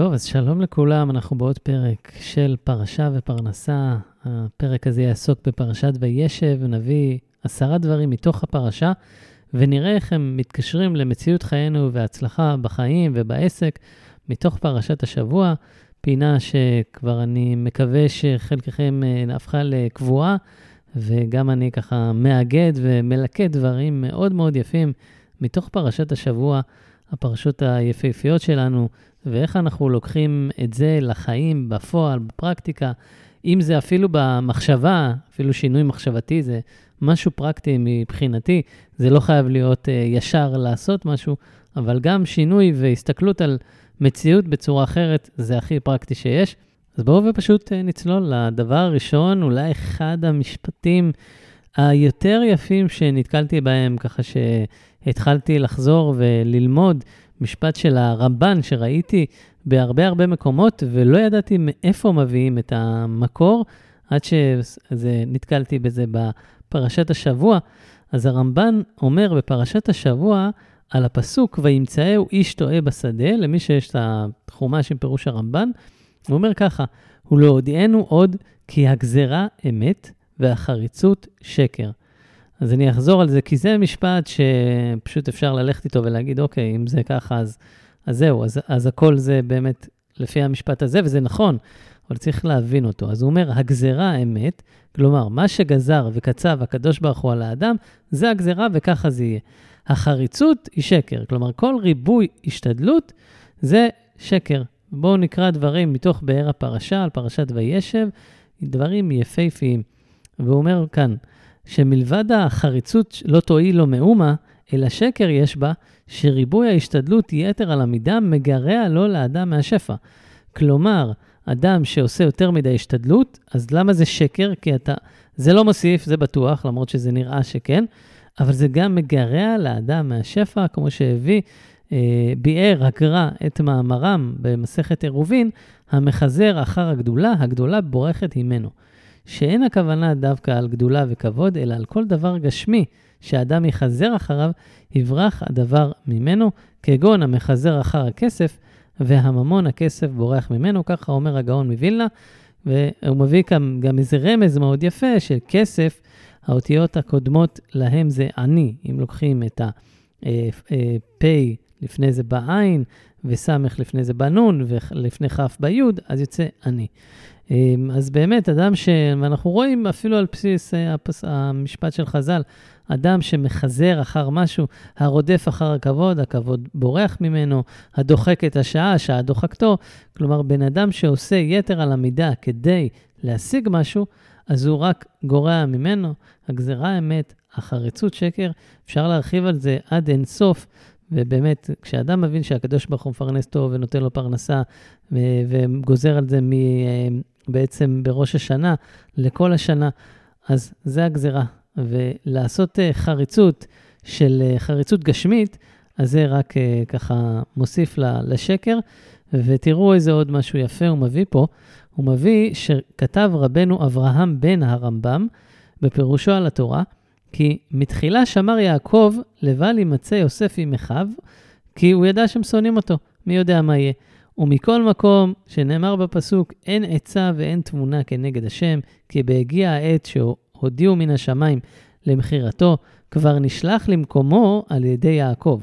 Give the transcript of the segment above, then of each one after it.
טוב, אז שלום לכולם, אנחנו בעוד פרק של פרשה ופרנסה. הפרק הזה יעסוק בפרשת וישב, נביא עשרה דברים מתוך הפרשה, ונראה איך הם מתקשרים למציאות חיינו והצלחה בחיים ובעסק מתוך פרשת השבוע, פינה שכבר אני מקווה שחלקכם אה, הפכה לקבועה, וגם אני ככה מאגד ומלקט דברים מאוד מאוד יפים מתוך פרשת השבוע, הפרשות היפהפיות שלנו. ואיך אנחנו לוקחים את זה לחיים, בפועל, בפרקטיקה, אם זה אפילו במחשבה, אפילו שינוי מחשבתי, זה משהו פרקטי מבחינתי, זה לא חייב להיות uh, ישר לעשות משהו, אבל גם שינוי והסתכלות על מציאות בצורה אחרת, זה הכי פרקטי שיש. אז בואו ופשוט uh, נצלול לדבר הראשון, אולי אחד המשפטים היותר יפים שנתקלתי בהם, ככה שהתחלתי לחזור וללמוד משפט של הרמב"ן שראיתי בהרבה הרבה מקומות, ולא ידעתי מאיפה מביאים את המקור, עד שנתקלתי בזה בפרשת השבוע. אז הרמב"ן אומר בפרשת השבוע על הפסוק, וימצאהו איש טועה בשדה, למי שיש את החומש עם פירוש הרמב"ן, הוא אומר ככה, ולהודיענו עוד כי הגזרה אמת והחריצות שקר. אז אני אחזור על זה, כי זה משפט שפשוט אפשר ללכת איתו ולהגיד, אוקיי, אם זה ככה, אז, אז זהו, אז, אז הכל זה באמת לפי המשפט הזה, וזה נכון, אבל צריך להבין אותו. אז הוא אומר, הגזרה האמת, כלומר, מה שגזר וקצב הקדוש ברוך הוא על האדם, זה הגזרה וככה זה יהיה. החריצות היא שקר, כלומר, כל ריבוי השתדלות זה שקר. בואו נקרא דברים מתוך באר הפרשה, על פרשת וישב, דברים יפהפיים. והוא אומר כאן, שמלבד החריצות לא תועיל לו מאומה, אלא שקר יש בה, שריבוי ההשתדלות יתר על המידה מגרע לו לאדם מהשפע. כלומר, אדם שעושה יותר מדי השתדלות, אז למה זה שקר? כי אתה, זה לא מוסיף, זה בטוח, למרות שזה נראה שכן, אבל זה גם מגרע לאדם מהשפע, כמו שהביא, אה, ביאר הגר"א את מאמרם במסכת עירובין, המחזר אחר הגדולה, הגדולה בורכת הימנו. שאין הכוונה דווקא על גדולה וכבוד, אלא על כל דבר גשמי שאדם יחזר אחריו, יברח הדבר ממנו, כגון המחזר אחר הכסף, והממון הכסף בורח ממנו, ככה אומר הגאון מווילנה, והוא מביא כאן גם איזה רמז מאוד יפה של כסף, האותיות הקודמות להם זה אני, אם לוקחים את ה-פ' אה, אה, לפני זה בעין, וסמך לפני זה בנון, ולפני כ' ביוד, אז יוצא אני. אמ, אז באמת, אדם ש... ואנחנו רואים אפילו על בסיס אה, הפס... המשפט של חז"ל, אדם שמחזר אחר משהו, הרודף אחר הכבוד, הכבוד בורח ממנו, הדוחק את השעה, השעה דוחקתו. כלומר, בן אדם שעושה יתר על המידה כדי להשיג משהו, אז הוא רק גורע ממנו. הגזרה אמת, החריצות שקר, אפשר להרחיב על זה עד אין סוף. ובאמת, כשאדם מבין שהקדוש ברוך הוא מפרנס טוב ונותן לו פרנסה וגוזר על זה בעצם בראש השנה לכל השנה, אז זה הגזרה. ולעשות uh, חריצות של uh, חריצות גשמית, אז זה רק uh, ככה מוסיף לשקר. ותראו איזה עוד משהו יפה הוא מביא פה. הוא מביא שכתב רבנו אברהם בן הרמב"ם בפירושו על התורה, כי מתחילה שמר יעקב לבל יימצא יוסף עם אחיו, כי הוא ידע שהם שונאים אותו, מי יודע מה יהיה. ומכל מקום שנאמר בפסוק, אין עצה ואין תמונה כנגד השם, כי בהגיע העת שהודיעו מן השמיים למכירתו, כבר נשלח למקומו על ידי יעקב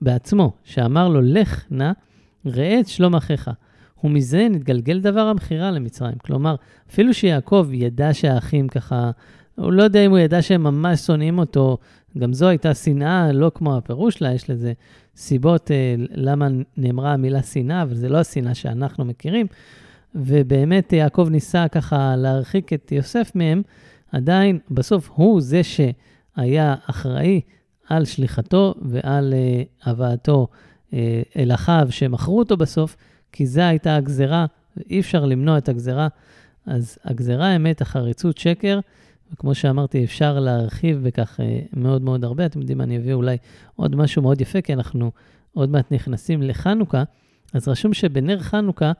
בעצמו, שאמר לו, לך נא, ראה את שלום אחיך. ומזה נתגלגל דבר המכירה למצרים. כלומר, אפילו שיעקב ידע שהאחים ככה, הוא לא יודע אם הוא ידע שהם ממש שונאים אותו, גם זו הייתה שנאה, לא כמו הפירוש לה, יש לזה סיבות אה, למה נאמרה המילה שנאה, אבל זה לא השנאה שאנחנו מכירים. ובאמת יעקב ניסה ככה להרחיק את יוסף מהם, עדיין בסוף הוא זה שהיה אחראי על שליחתו ועל אה, הבאתו אה, אל אחיו שמכרו אותו בסוף, כי זו הייתה הגזרה, ואי אפשר למנוע את הגזרה. אז הגזרה אמת, החריצות שקר, וכמו שאמרתי, אפשר להרחיב בכך אה, מאוד מאוד הרבה. אתם יודעים, אני אביא אולי עוד משהו מאוד יפה, כי אנחנו עוד מעט נכנסים לחנוכה. אז רשום שבנר חנוכה,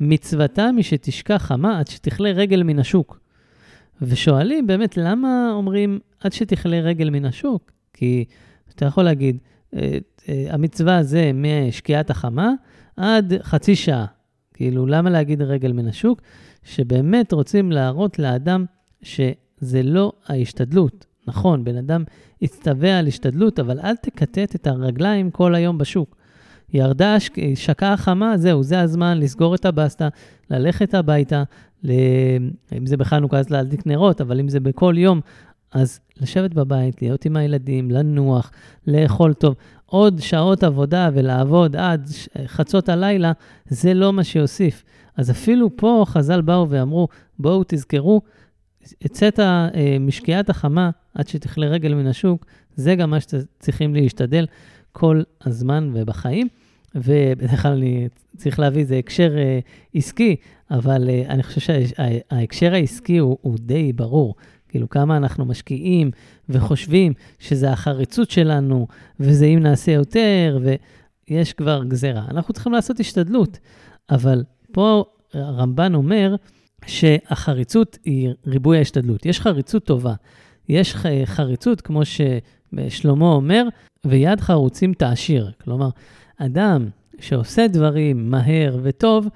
מצוותה משתשכח חמה עד שתכלה רגל מן השוק. ושואלים באמת, למה אומרים עד שתכלה רגל מן השוק? כי אתה יכול להגיד, אה, אה, המצווה זה משקיעת החמה עד חצי שעה. כאילו, למה להגיד רגל מן השוק? שבאמת רוצים להראות לאדם שזה לא ההשתדלות. נכון, בן אדם יצטווה על השתדלות, אבל אל תקטט את הרגליים כל היום בשוק. ירדה, שקעה חמה, זהו, זה הזמן לסגור את הבסטה, ללכת הביתה, ל... אם זה בחנוכה אז להדליק נרות, אבל אם זה בכל יום, אז לשבת בבית, להיות עם הילדים, לנוח, לאכול טוב. עוד שעות עבודה ולעבוד עד חצות הלילה, זה לא מה שיוסיף. אז אפילו פה חז"ל באו ואמרו, בואו תזכרו, יצאת אה, משקיעת החמה עד שתכלה רגל מן השוק, זה גם מה שצריכים להשתדל כל הזמן ובחיים. ובדרך כלל אני צריך להביא, זה הקשר אה, עסקי, אבל אה, אני חושב שההקשר העסקי הוא, הוא די ברור. כאילו, כמה אנחנו משקיעים וחושבים שזה החריצות שלנו, וזה אם נעשה יותר, ויש כבר גזירה. אנחנו צריכים לעשות השתדלות, אבל פה הרמב"ן אומר שהחריצות היא ריבוי ההשתדלות. יש חריצות טובה. יש חריצות, כמו ששלמה אומר, ויד חרוצים תעשיר. כלומר, אדם שעושה דברים מהר וטוב,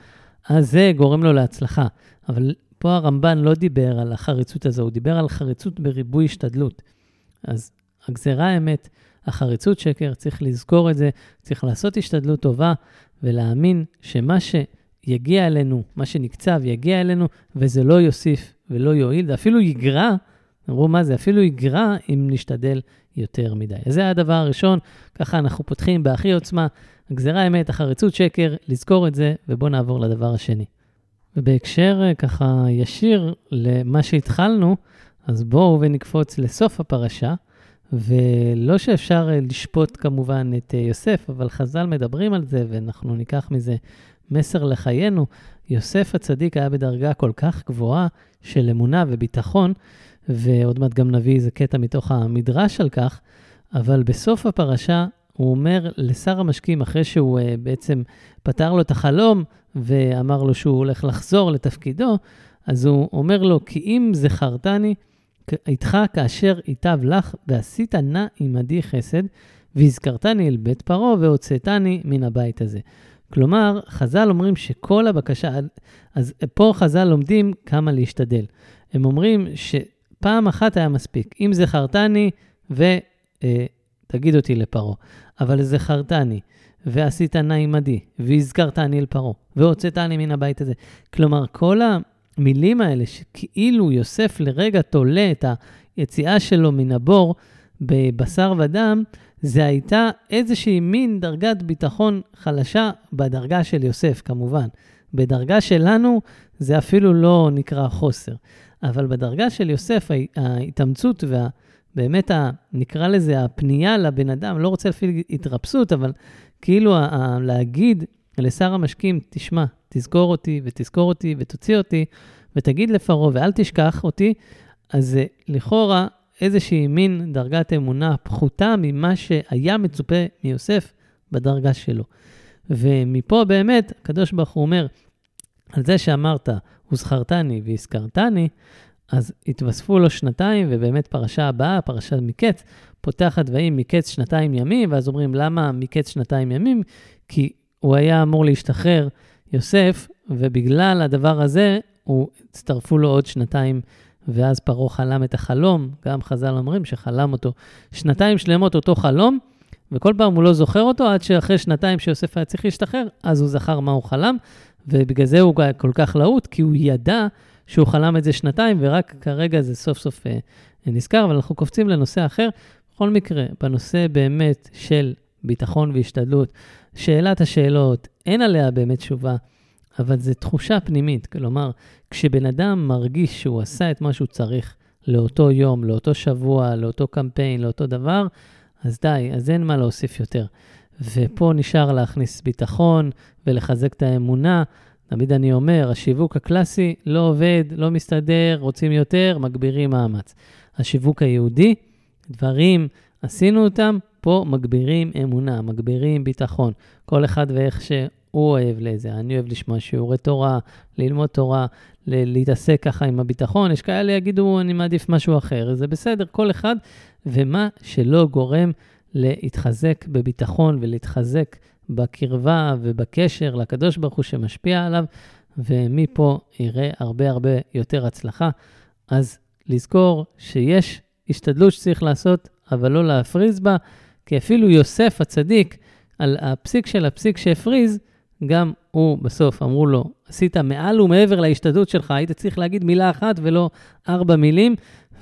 אז זה גורם לו להצלחה. אבל פה הרמב"ן לא דיבר על החריצות הזו, הוא דיבר על חריצות בריבוי השתדלות. אז הגזירה האמת, החריצות שקר, צריך לזכור את זה, צריך לעשות השתדלות טובה ולהאמין שמה שיגיע אלינו, מה שנקצב יגיע אלינו, וזה לא יוסיף ולא יועיל, זה אפילו יגרע, אמרו מה זה, אפילו יגרע אם נשתדל יותר מדי. אז זה הדבר הראשון, ככה אנחנו פותחים בהכי עוצמה, הגזירה אמת, החריצות שקר, לזכור את זה, ובואו נעבור לדבר השני. ובהקשר אה, ככה ישיר למה שהתחלנו, אז בואו ונקפוץ לסוף הפרשה, ולא שאפשר אה, לשפוט כמובן את אה, יוסף, אבל חז"ל מדברים על זה, ואנחנו ניקח מזה מסר לחיינו. יוסף הצדיק היה בדרגה כל כך גבוהה של אמונה וביטחון, ועוד מעט גם נביא איזה קטע מתוך המדרש על כך, אבל בסוף הפרשה הוא אומר לשר המשקים, אחרי שהוא uh, בעצם פתר לו את החלום ואמר לו שהוא הולך לחזור לתפקידו, אז הוא אומר לו, כי אם זכרתני איתך כאשר ייטב לך, ועשית נא עמדי חסד, והזכרתני אל בית פרעה והוצאתני מן הבית הזה. כלומר, חז"ל אומרים שכל הבקשה, אז פה חז"ל לומדים כמה להשתדל. הם אומרים שפעם אחת היה מספיק. אם זכרתני ותגיד אה, אותי לפרעה. אבל זכרתני, ועשית נא עמדי, והזכרתני אל פרעה, והוצאתני מן הבית הזה. כלומר, כל המילים האלה, שכאילו יוסף לרגע תולה את היציאה שלו מן הבור בבשר ודם, זה הייתה איזושהי מין דרגת ביטחון חלשה בדרגה של יוסף, כמובן. בדרגה שלנו זה אפילו לא נקרא חוסר. אבל בדרגה של יוסף, ההתאמצות וה... באמת, ה, נקרא לזה הפנייה לבן אדם, לא רוצה אפילו התרפסות, אבל כאילו ה, ה, להגיד לשר המשקים, תשמע, תזכור אותי ותזכור אותי ותוציא אותי ותגיד לפרעה ואל תשכח אותי, אז זה לכאורה איזושהי מין דרגת אמונה פחותה ממה שהיה מצופה מיוסף בדרגה שלו. ומפה באמת, הקדוש ברוך הוא אומר, על זה שאמרת, וזכרתני והזכרתני, אז התווספו לו שנתיים, ובאמת פרשה הבאה, פרשת מקץ, פותחת ויהי מקץ שנתיים ימים, ואז אומרים, למה מקץ שנתיים ימים? כי הוא היה אמור להשתחרר, יוסף, ובגלל הדבר הזה, הוא, הצטרפו לו עוד שנתיים, ואז פרעה חלם את החלום, גם חז"ל אומרים שחלם אותו שנתיים שלמות אותו חלום, וכל פעם הוא לא זוכר אותו, עד שאחרי שנתיים שיוסף היה צריך להשתחרר, אז הוא זכר מה הוא חלם, ובגלל זה הוא כל כך להוט, כי הוא ידע שהוא חלם את זה שנתיים, ורק כרגע זה סוף סוף אה, נזכר, אבל אנחנו קופצים לנושא אחר. בכל מקרה, בנושא באמת של ביטחון והשתדלות, שאלת השאלות, אין עליה באמת תשובה, אבל זו תחושה פנימית. כלומר, כשבן אדם מרגיש שהוא עשה את מה שהוא צריך לאותו יום, לאותו שבוע, לאותו קמפיין, לאותו דבר, אז די, אז אין מה להוסיף יותר. ופה נשאר להכניס ביטחון ולחזק את האמונה, תמיד אני אומר, השיווק הקלאסי לא עובד, לא מסתדר, רוצים יותר, מגבירים מאמץ. השיווק היהודי, דברים, עשינו אותם, פה מגבירים אמונה, מגבירים ביטחון. כל אחד ואיך שהוא אוהב לזה. אני אוהב לשמוע שיעורי תורה, ללמוד תורה, להתעסק ככה עם הביטחון. יש כאלה יגידו, אני מעדיף משהו אחר. זה בסדר, כל אחד, ומה שלא גורם להתחזק בביטחון ולהתחזק בקרבה ובקשר לקדוש ברוך הוא שמשפיע עליו, ומפה יראה הרבה הרבה יותר הצלחה. אז לזכור שיש השתדלות שצריך לעשות, אבל לא להפריז בה, כי אפילו יוסף הצדיק, על הפסיק של הפסיק שהפריז, גם הוא בסוף אמרו לו, עשית מעל ומעבר להשתדלות שלך, היית צריך להגיד מילה אחת ולא ארבע מילים,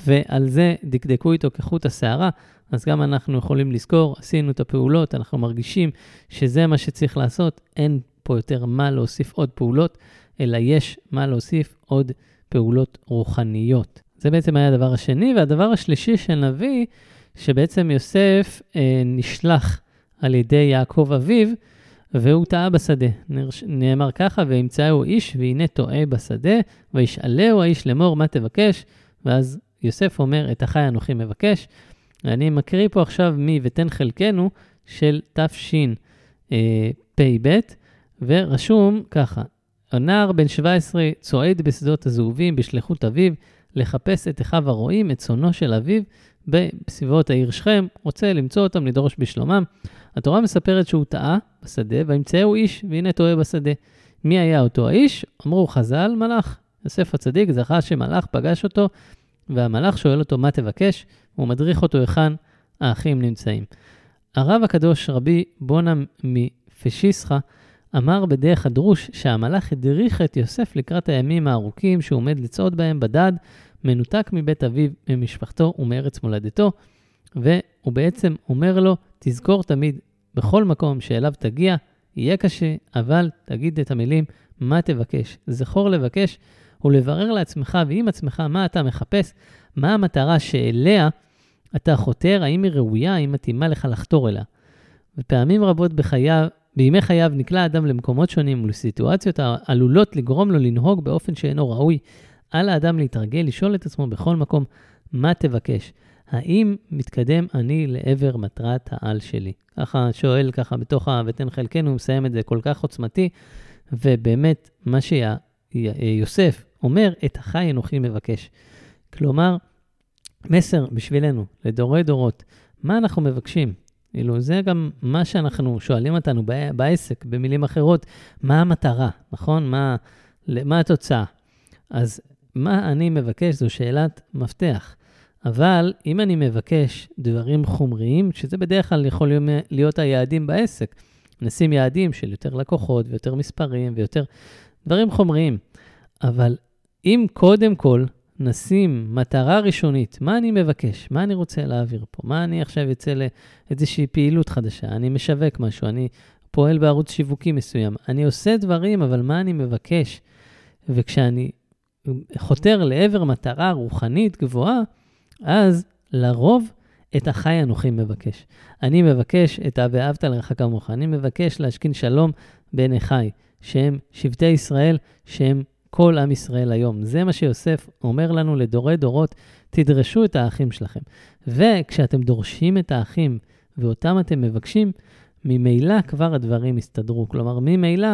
ועל זה דקדקו איתו כחוט השערה. אז גם אנחנו יכולים לזכור, עשינו את הפעולות, אנחנו מרגישים שזה מה שצריך לעשות, אין פה יותר מה להוסיף עוד פעולות, אלא יש מה להוסיף עוד פעולות רוחניות. זה בעצם היה הדבר השני, והדבר השלישי שנביא, שבעצם יוסף אה, נשלח על ידי יעקב אביו, והוא טעה בשדה. נאמר ככה, וימצאהו איש, והנה טועה בשדה, וישאלהו האיש לאמור, מה תבקש? ואז יוסף אומר, את החי אנוכי מבקש. ואני מקריא פה עכשיו מ"ותן חלקנו" של תשפ"ב, ורשום ככה, הנער בן 17 צועד בשדות הזהובים בשליחות אביו, לחפש את אחיו הרועים, את צונו של אביו, בסביבות העיר שכם, רוצה למצוא אותם, לדרוש בשלומם. התורה מספרת שהוא טעה בשדה, וימצאהו איש, והנה טועה בשדה. מי היה אותו האיש? אמרו חז"ל, מלאך. יוסף הצדיק זכה שמלאך פגש אותו, והמלאך שואל אותו, מה תבקש? הוא מדריך אותו היכן האחים נמצאים. הרב הקדוש רבי בונה מפשיסחה אמר בדרך הדרוש שהמלאך הדריך את יוסף לקראת הימים הארוכים שהוא עומד לצעוד בהם בדד, מנותק מבית אביו, ממשפחתו ומארץ מולדתו, והוא בעצם אומר לו, תזכור תמיד, בכל מקום שאליו תגיע, יהיה קשה, אבל תגיד את המילים, מה תבקש. זכור לבקש ולברר לעצמך ועם עצמך מה אתה מחפש, מה המטרה שאליה אתה חותר, האם היא ראויה, האם מתאימה לך לחתור אליה. ופעמים רבות בחייו, בימי חייו נקלע אדם למקומות שונים ולסיטואציות העלולות לגרום לו לנהוג באופן שאינו ראוי. על האדם להתרגל, לשאול את עצמו בכל מקום, מה תבקש? האם מתקדם אני לעבר מטרת העל שלי? ככה שואל ככה בתוך ה"ותן חלקנו", הוא מסיים את זה כל כך עוצמתי, ובאמת, מה שיוסף אומר, את החי אנוכי מבקש. כלומר, מסר בשבילנו, לדורי דורות, מה אנחנו מבקשים? כאילו, זה גם מה שאנחנו שואלים אותנו בעסק, במילים אחרות, מה המטרה, נכון? מה, מה התוצאה? אז מה אני מבקש זו שאלת מפתח. אבל אם אני מבקש דברים חומריים, שזה בדרך כלל יכול להיות היעדים בעסק, נשים יעדים של יותר לקוחות ויותר מספרים ויותר דברים חומריים. אבל אם קודם כל נשים מטרה ראשונית, מה אני מבקש, מה אני רוצה להעביר פה, מה אני עכשיו יוצא לאיזושהי פעילות חדשה, אני משווק משהו, אני פועל בערוץ שיווקי מסוים, אני עושה דברים, אבל מה אני מבקש? וכשאני חותר לעבר מטרה רוחנית גבוהה, אז לרוב את החי אנוכי מבקש. אני מבקש את ה"ואהבת לרעך כמוך", אני מבקש להשכין שלום בין אחי, שהם שבטי ישראל, שהם כל עם ישראל היום. זה מה שיוסף אומר לנו לדורי דורות, תדרשו את האחים שלכם. וכשאתם דורשים את האחים ואותם אתם מבקשים, ממילא כבר הדברים יסתדרו. כלומר, ממילא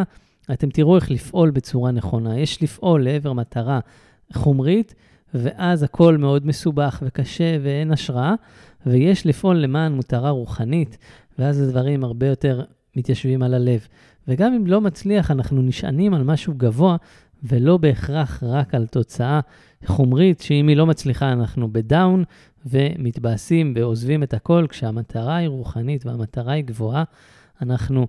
אתם תראו איך לפעול בצורה נכונה. יש לפעול לעבר מטרה חומרית, ואז הכל מאוד מסובך וקשה ואין השראה, ויש לפעול למען מטרה רוחנית, ואז הדברים הרבה יותר מתיישבים על הלב. וגם אם לא מצליח, אנחנו נשענים על משהו גבוה, ולא בהכרח רק על תוצאה חומרית, שאם היא לא מצליחה, אנחנו בדאון ומתבאסים ועוזבים את הכל, כשהמטרה היא רוחנית והמטרה היא גבוהה, אנחנו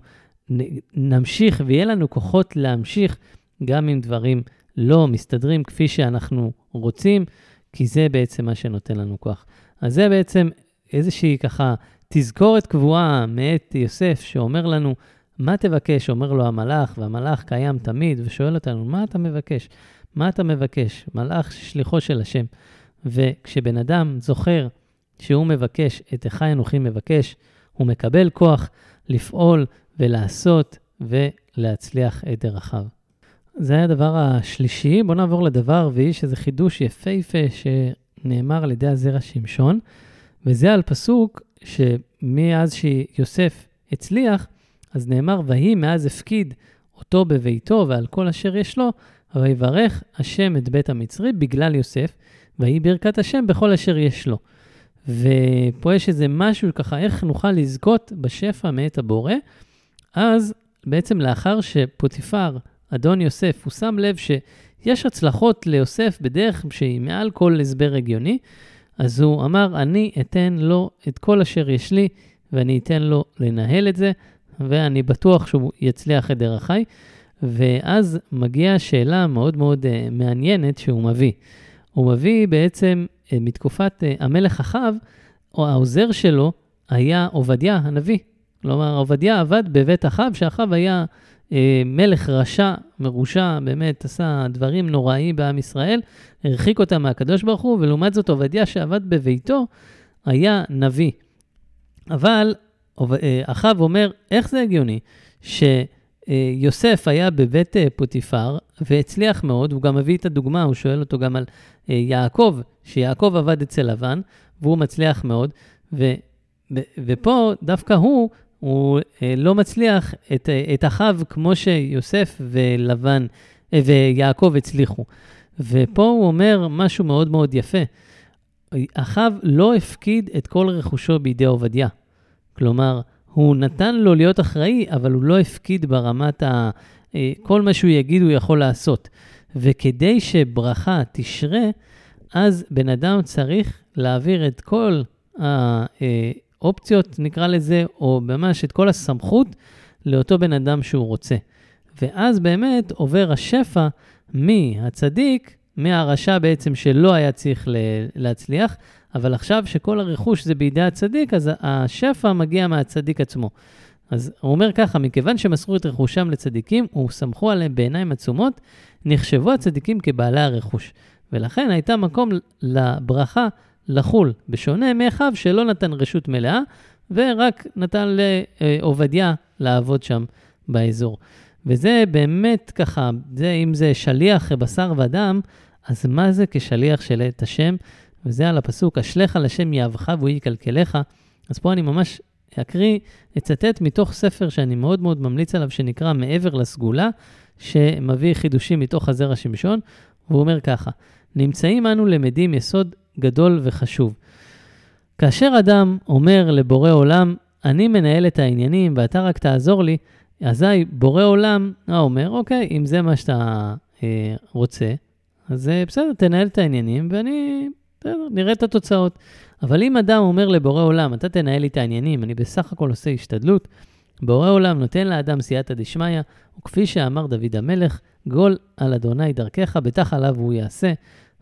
נמשיך ויהיה לנו כוחות להמשיך גם אם דברים לא מסתדרים כפי שאנחנו רוצים, כי זה בעצם מה שנותן לנו כוח. אז זה בעצם איזושהי ככה תזכורת קבועה מאת יוסף שאומר לנו, מה תבקש? אומר לו המלאך, והמלאך קיים תמיד, ושואל אותנו, מה אתה מבקש? מה אתה מבקש? מלאך שליחו של השם. וכשבן אדם זוכר שהוא מבקש, את אחי אנוכי מבקש, הוא מקבל כוח לפעול ולעשות ולהצליח את דרכיו. זה הדבר השלישי. בואו נעבור לדבר הרביעי, שזה חידוש יפהפה שנאמר על ידי הזרע שמשון, וזה על פסוק שמאז שיוסף הצליח, אז נאמר, ויהי מאז הפקיד אותו בביתו ועל כל אשר יש לו, ויברך השם את בית המצרי בגלל יוסף, ויהי ברכת השם בכל אשר יש לו. ופה יש איזה משהו ככה, איך נוכל לזכות בשפע מאת הבורא. אז בעצם לאחר שפוטיפר, אדון יוסף, הוא שם לב שיש הצלחות ליוסף בדרך שהיא מעל כל הסבר הגיוני, אז הוא אמר, אני אתן לו את כל אשר יש לי, ואני אתן לו לנהל את זה, ואני בטוח שהוא יצליח את דרכיי. ואז מגיעה שאלה מאוד מאוד uh, מעניינת שהוא מביא. הוא מביא בעצם uh, מתקופת uh, המלך אחאב, או העוזר שלו היה עובדיה הנביא. כלומר, עובדיה עבד בבית אחאב, שאחאב היה מלך רשע, מרושע, באמת עשה דברים נוראיים בעם ישראל, הרחיק אותם מהקדוש ברוך הוא, ולעומת זאת עובדיה שעבד בביתו היה נביא. אבל אחאב אומר, איך זה הגיוני? ש... אה, יוסף היה בבית אה, פוטיפר והצליח מאוד, הוא גם מביא את הדוגמה, הוא שואל אותו גם על אה, יעקב, שיעקב עבד אצל לבן, והוא מצליח מאוד, ו, ופה דווקא הוא, הוא לא מצליח את, את אחיו כמו שיוסף ולבן ויעקב הצליחו. ופה הוא אומר משהו מאוד מאוד יפה. אחיו לא הפקיד את כל רכושו בידי עובדיה. כלומר, הוא נתן לו להיות אחראי, אבל הוא לא הפקיד ברמת ה... אה, כל מה שהוא יגיד הוא יכול לעשות. וכדי שברכה תשרה, אז בן אדם צריך להעביר את כל האופציות, נקרא לזה, או ממש את כל הסמכות לאותו בן אדם שהוא רוצה. ואז באמת עובר השפע מהצדיק, מהרשע בעצם שלא היה צריך להצליח, אבל עכשיו שכל הרכוש זה בידי הצדיק, אז השפע מגיע מהצדיק עצמו. אז הוא אומר ככה, מכיוון שמסרו את רכושם לצדיקים וסמכו עליהם בעיניים עצומות, נחשבו הצדיקים כבעלי הרכוש. ולכן הייתה מקום לברכה לחול, בשונה מאחיו שלא נתן רשות מלאה, ורק נתן לעובדיה לעבוד שם באזור. וזה באמת ככה, זה, אם זה שליח בשר ודם, אז מה זה כשליח של את השם? וזה על הפסוק, אשליך על השם יאהבך והוא יקלקלך. אז פה אני ממש אקריא, אצטט מתוך ספר שאני מאוד מאוד ממליץ עליו, שנקרא מעבר לסגולה, שמביא חידושים מתוך הזרע שמשון, והוא אומר ככה, נמצאים אנו למדים יסוד גדול וחשוב. כאשר אדם אומר לבורא עולם, אני מנהל את העניינים ואתה רק תעזור לי, אזי בורא עולם אה, אומר, אוקיי, אם זה מה שאתה אה, רוצה, אז אה, בסדר, תנהל את העניינים ואני בסדר, נראה את התוצאות. אבל אם אדם אומר לבורא עולם, אתה תנהל לי את העניינים, אני בסך הכל עושה השתדלות, בורא עולם נותן לאדם סייעתא דשמיא, וכפי שאמר דוד המלך, גול על אדוני דרכך, בטח עליו הוא יעשה.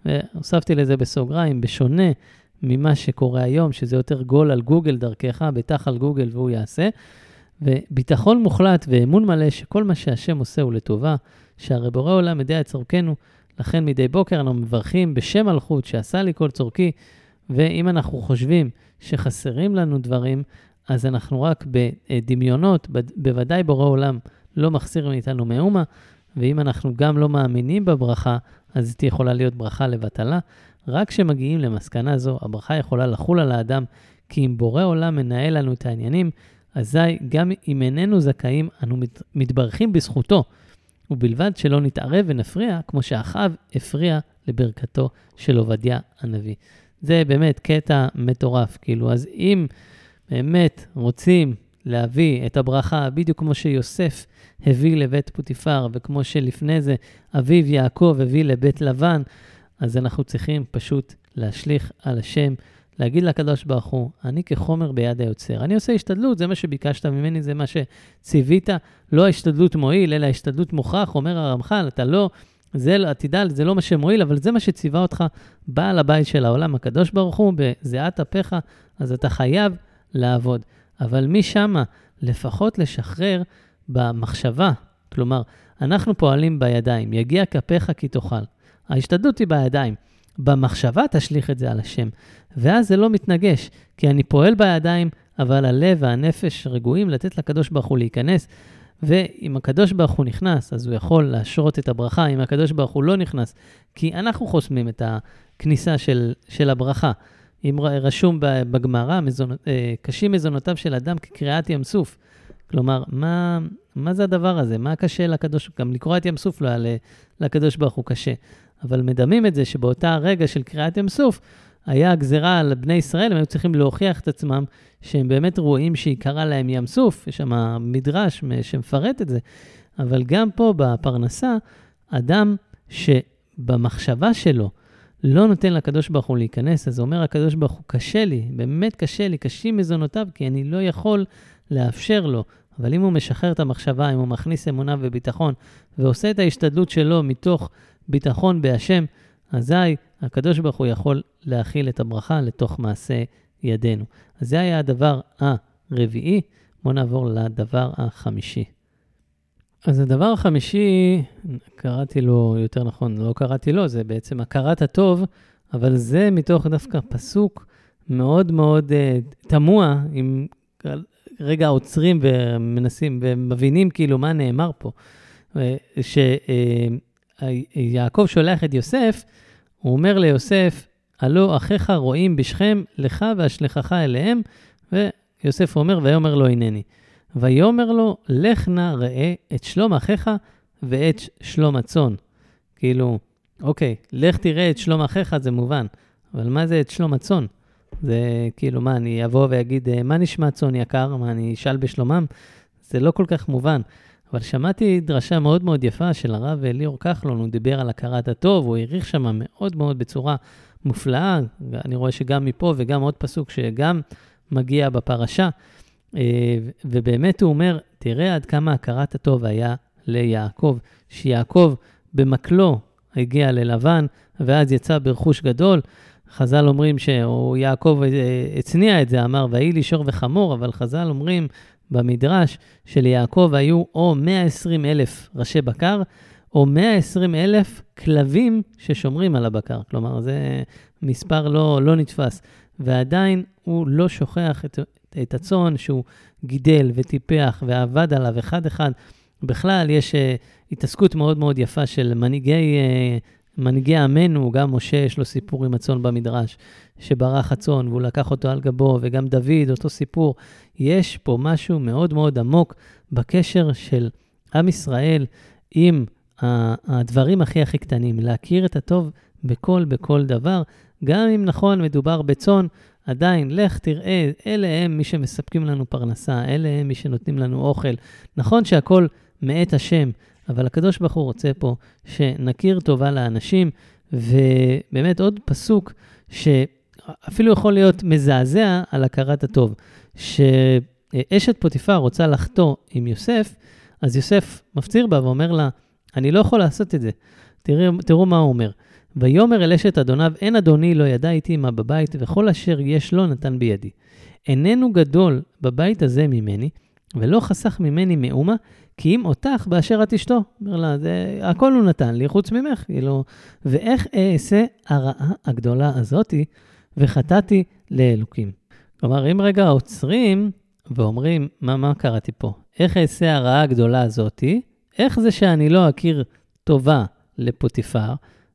והוספתי לזה בסוגריים, בשונה ממה שקורה היום, שזה יותר גול על גוגל דרכך, בטח על גוגל והוא יעשה. וביטחון מוחלט ואמון מלא שכל מה שהשם עושה הוא לטובה, שהרי בורא עולם יודע את צורכנו, לכן מדי בוקר אנחנו מברכים בשם מלכות שעשה לי כל צורכי, ואם אנחנו חושבים שחסרים לנו דברים, אז אנחנו רק בדמיונות, בוודאי בורא עולם לא מחסיר מאיתנו מאומה, ואם אנחנו גם לא מאמינים בברכה, אז היא יכולה להיות ברכה לבטלה. רק כשמגיעים למסקנה זו, הברכה יכולה לחול על האדם, כי אם בורא עולם מנהל לנו את העניינים, אזי גם אם איננו זכאים, אנו מתברכים בזכותו. ובלבד שלא נתערב ונפריע, כמו שאחאב הפריע לברכתו של עובדיה הנביא. זה באמת קטע מטורף, כאילו, אז אם באמת רוצים להביא את הברכה, בדיוק כמו שיוסף הביא לבית פוטיפר, וכמו שלפני זה אביו יעקב הביא לבית לבן, אז אנחנו צריכים פשוט להשליך על השם להגיד לקדוש ברוך הוא, אני כחומר ביד היוצר. אני עושה השתדלות, זה מה שביקשת ממני, זה מה שציווית. לא ההשתדלות מועיל, אלא ההשתדלות מוכרח, אומר הרמח"ל, אתה לא, זה, תדע, זה לא מה שמועיל, אבל זה מה שציווה אותך בעל הבית של העולם, הקדוש ברוך הוא, בזיעת אפיך, אז אתה חייב לעבוד. אבל משם, לפחות לשחרר במחשבה, כלומר, אנחנו פועלים בידיים, יגיע כפיך כי תאכל. ההשתדלות היא בידיים. במחשבה תשליך את זה על השם. ואז זה לא מתנגש, כי אני פועל בידיים, אבל הלב והנפש רגועים לתת לקדוש ברוך הוא להיכנס. ואם הקדוש ברוך הוא נכנס, אז הוא יכול להשרות את הברכה, אם הקדוש ברוך הוא לא נכנס, כי אנחנו חוסמים את הכניסה של, של הברכה. אם רשום בגמרא, אה, קשים מזונותיו של אדם כקריעת ים סוף. כלומר, מה, מה זה הדבר הזה? מה קשה לקדוש? גם לקרוע את ים סוף לא היה לקדוש ברוך הוא קשה. אבל מדמים את זה שבאותה רגע של קריעת ים סוף, היה גזירה על בני ישראל, הם היו צריכים להוכיח את עצמם שהם באמת רואים שיקרה להם ים סוף, יש שם מדרש שמפרט את זה. אבל גם פה בפרנסה, אדם שבמחשבה שלו לא נותן לקדוש ברוך הוא להיכנס, אז אומר הקדוש ברוך הוא, קשה לי, באמת קשה לי, קשים מזונותיו, כי אני לא יכול לאפשר לו. אבל אם הוא משחרר את המחשבה, אם הוא מכניס אמונה וביטחון, ועושה את ההשתדלות שלו מתוך ביטחון בהשם, אזי הקדוש ברוך הוא יכול להכיל את הברכה לתוך מעשה ידינו. אז זה היה הדבר הרביעי. בואו נעבור לדבר החמישי. אז הדבר החמישי, קראתי לו, יותר נכון, לא קראתי לו, זה בעצם הכרת הטוב, אבל זה מתוך דווקא פסוק מאוד מאוד uh, תמוה, אם רגע עוצרים ומנסים ומבינים כאילו מה נאמר פה. שיעקב uh, שולח את יוסף, הוא אומר ליוסף, הלא אחיך רואים בשכם, לך ואשלחך אליהם, ויוסף אומר, ויאמר לו הנני. ויאמר לו, לך נא ראה את שלום אחיך ואת שלום הצאן. כאילו, אוקיי, לך תראה את שלום אחיך, זה מובן, אבל מה זה את שלום הצאן? זה כאילו, מה, אני אבוא ואגיד, אה, מה נשמע צאן יקר? מה, אני אשאל בשלומם? זה לא כל כך מובן. אבל שמעתי דרשה מאוד מאוד יפה של הרב ליאור כחלון, הוא דיבר על הכרת הטוב, הוא העריך שם מאוד מאוד בצורה מופלאה. אני רואה שגם מפה וגם עוד פסוק שגם מגיע בפרשה. אה, ובאמת הוא אומר, תראה עד כמה הכרת הטוב היה ליעקב, שיעקב במקלו הגיע ללבן, ואז יצא ברכוש גדול. חז"ל אומרים שיעקב אה, הצניע את זה, אמר, ויהי לי שור וחמור, אבל חז"ל אומרים במדרש שליעקב היו או 120 אלף ראשי בקר, או 120 אלף כלבים ששומרים על הבקר. כלומר, זה מספר לא, לא נתפס. ועדיין הוא לא שוכח את, את הצאן שהוא גידל וטיפח ועבד עליו אחד-אחד. בכלל, יש uh, התעסקות מאוד מאוד יפה של מנהיגי, uh, מנהיגי עמנו, גם משה יש לו סיפור עם הצאן במדרש, שברח הצאן והוא לקח אותו על גבו, וגם דוד, אותו סיפור. יש פה משהו מאוד מאוד עמוק בקשר של עם ישראל עם הדברים הכי הכי קטנים, להכיר את הטוב בכל, בכל דבר, גם אם נכון, מדובר בצאן, עדיין, לך תראה, אלה הם מי שמספקים לנו פרנסה, אלה הם מי שנותנים לנו אוכל. נכון שהכל מאת השם, אבל הקדוש ברוך הוא רוצה פה שנכיר טובה לאנשים, ובאמת עוד פסוק שאפילו יכול להיות מזעזע על הכרת הטוב, שאשת פוטיפר רוצה לחטוא עם יוסף, אז יוסף מפציר בה ואומר לה, אני לא יכול לעשות את זה. תראו, תראו מה הוא אומר. ויאמר אל אשת אדוניו, אין אדוני לא ידע איתי מה בבית, וכל אשר יש לו נתן בידי. איננו גדול בבית הזה ממני, ולא חסך ממני מאומה, כי אותך באשר את אשתו. אומר לה, זה, הכל הוא נתן לי, חוץ ממך. כאילו, ואיך אעשה הרעה הגדולה הזאתי, וחטאתי לאלוקים. כלומר, אם רגע עוצרים ואומרים, מה, מה קראתי פה? איך אעשה הרעה הגדולה הזאתי? איך זה שאני לא אכיר טובה לפוטיפר,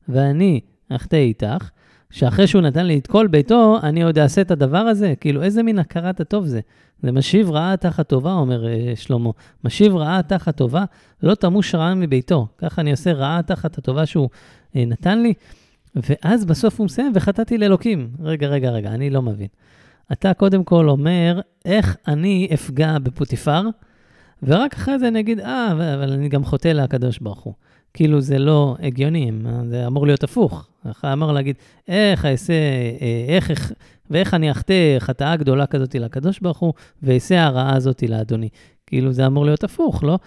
ואני אחטא איתך, שאחרי שהוא נתן לי את כל ביתו, אני עוד אעשה את הדבר הזה? כאילו, איזה מין הכרת הטוב זה? זה משיב רעה תחת טובה, אומר uh, שלמה. משיב רעה תחת טובה, לא תמוש רעה מביתו. ככה אני עושה רעה תחת הטובה שהוא uh, נתן לי. ואז בסוף הוא מסיים, וחטאתי לאלוקים. רגע, רגע, רגע, אני לא מבין. אתה קודם כל אומר, איך אני אפגע בפוטיפר, ורק אחרי זה אני אגיד, אה, אבל אני גם חוטא לקדוש ברוך הוא. כאילו זה לא הגיוני, זה אמור להיות הפוך. אמור להגיד, איך אעשה, אה, איך, איך, ואיך אני אחטא חטאה גדולה כזאת לקדוש ברוך הוא, ואעשה הרעה הזאת לאדוני. כאילו זה אמור להיות הפוך, לא?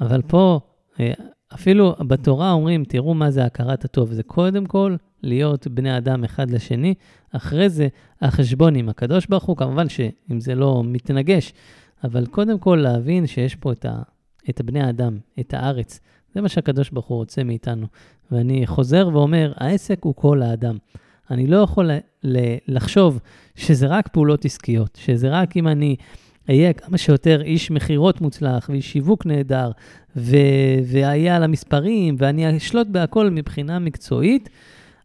אבל פה, אה, אפילו בתורה אומרים, תראו מה זה הכרת הטוב. זה קודם כל להיות בני אדם אחד לשני, אחרי זה החשבון עם הקדוש ברוך הוא, כמובן שאם זה לא מתנגש, אבל קודם כל להבין שיש פה את, ה, את הבני האדם, את הארץ. זה מה שהקדוש ברוך הוא רוצה מאיתנו. ואני חוזר ואומר, העסק הוא כל האדם. אני לא יכול לחשוב שזה רק פעולות עסקיות, שזה רק אם אני אהיה כמה שיותר איש מכירות מוצלח ואיש שיווק נהדר, ואהיה על המספרים, ואני אשלוט בהכל מבחינה מקצועית,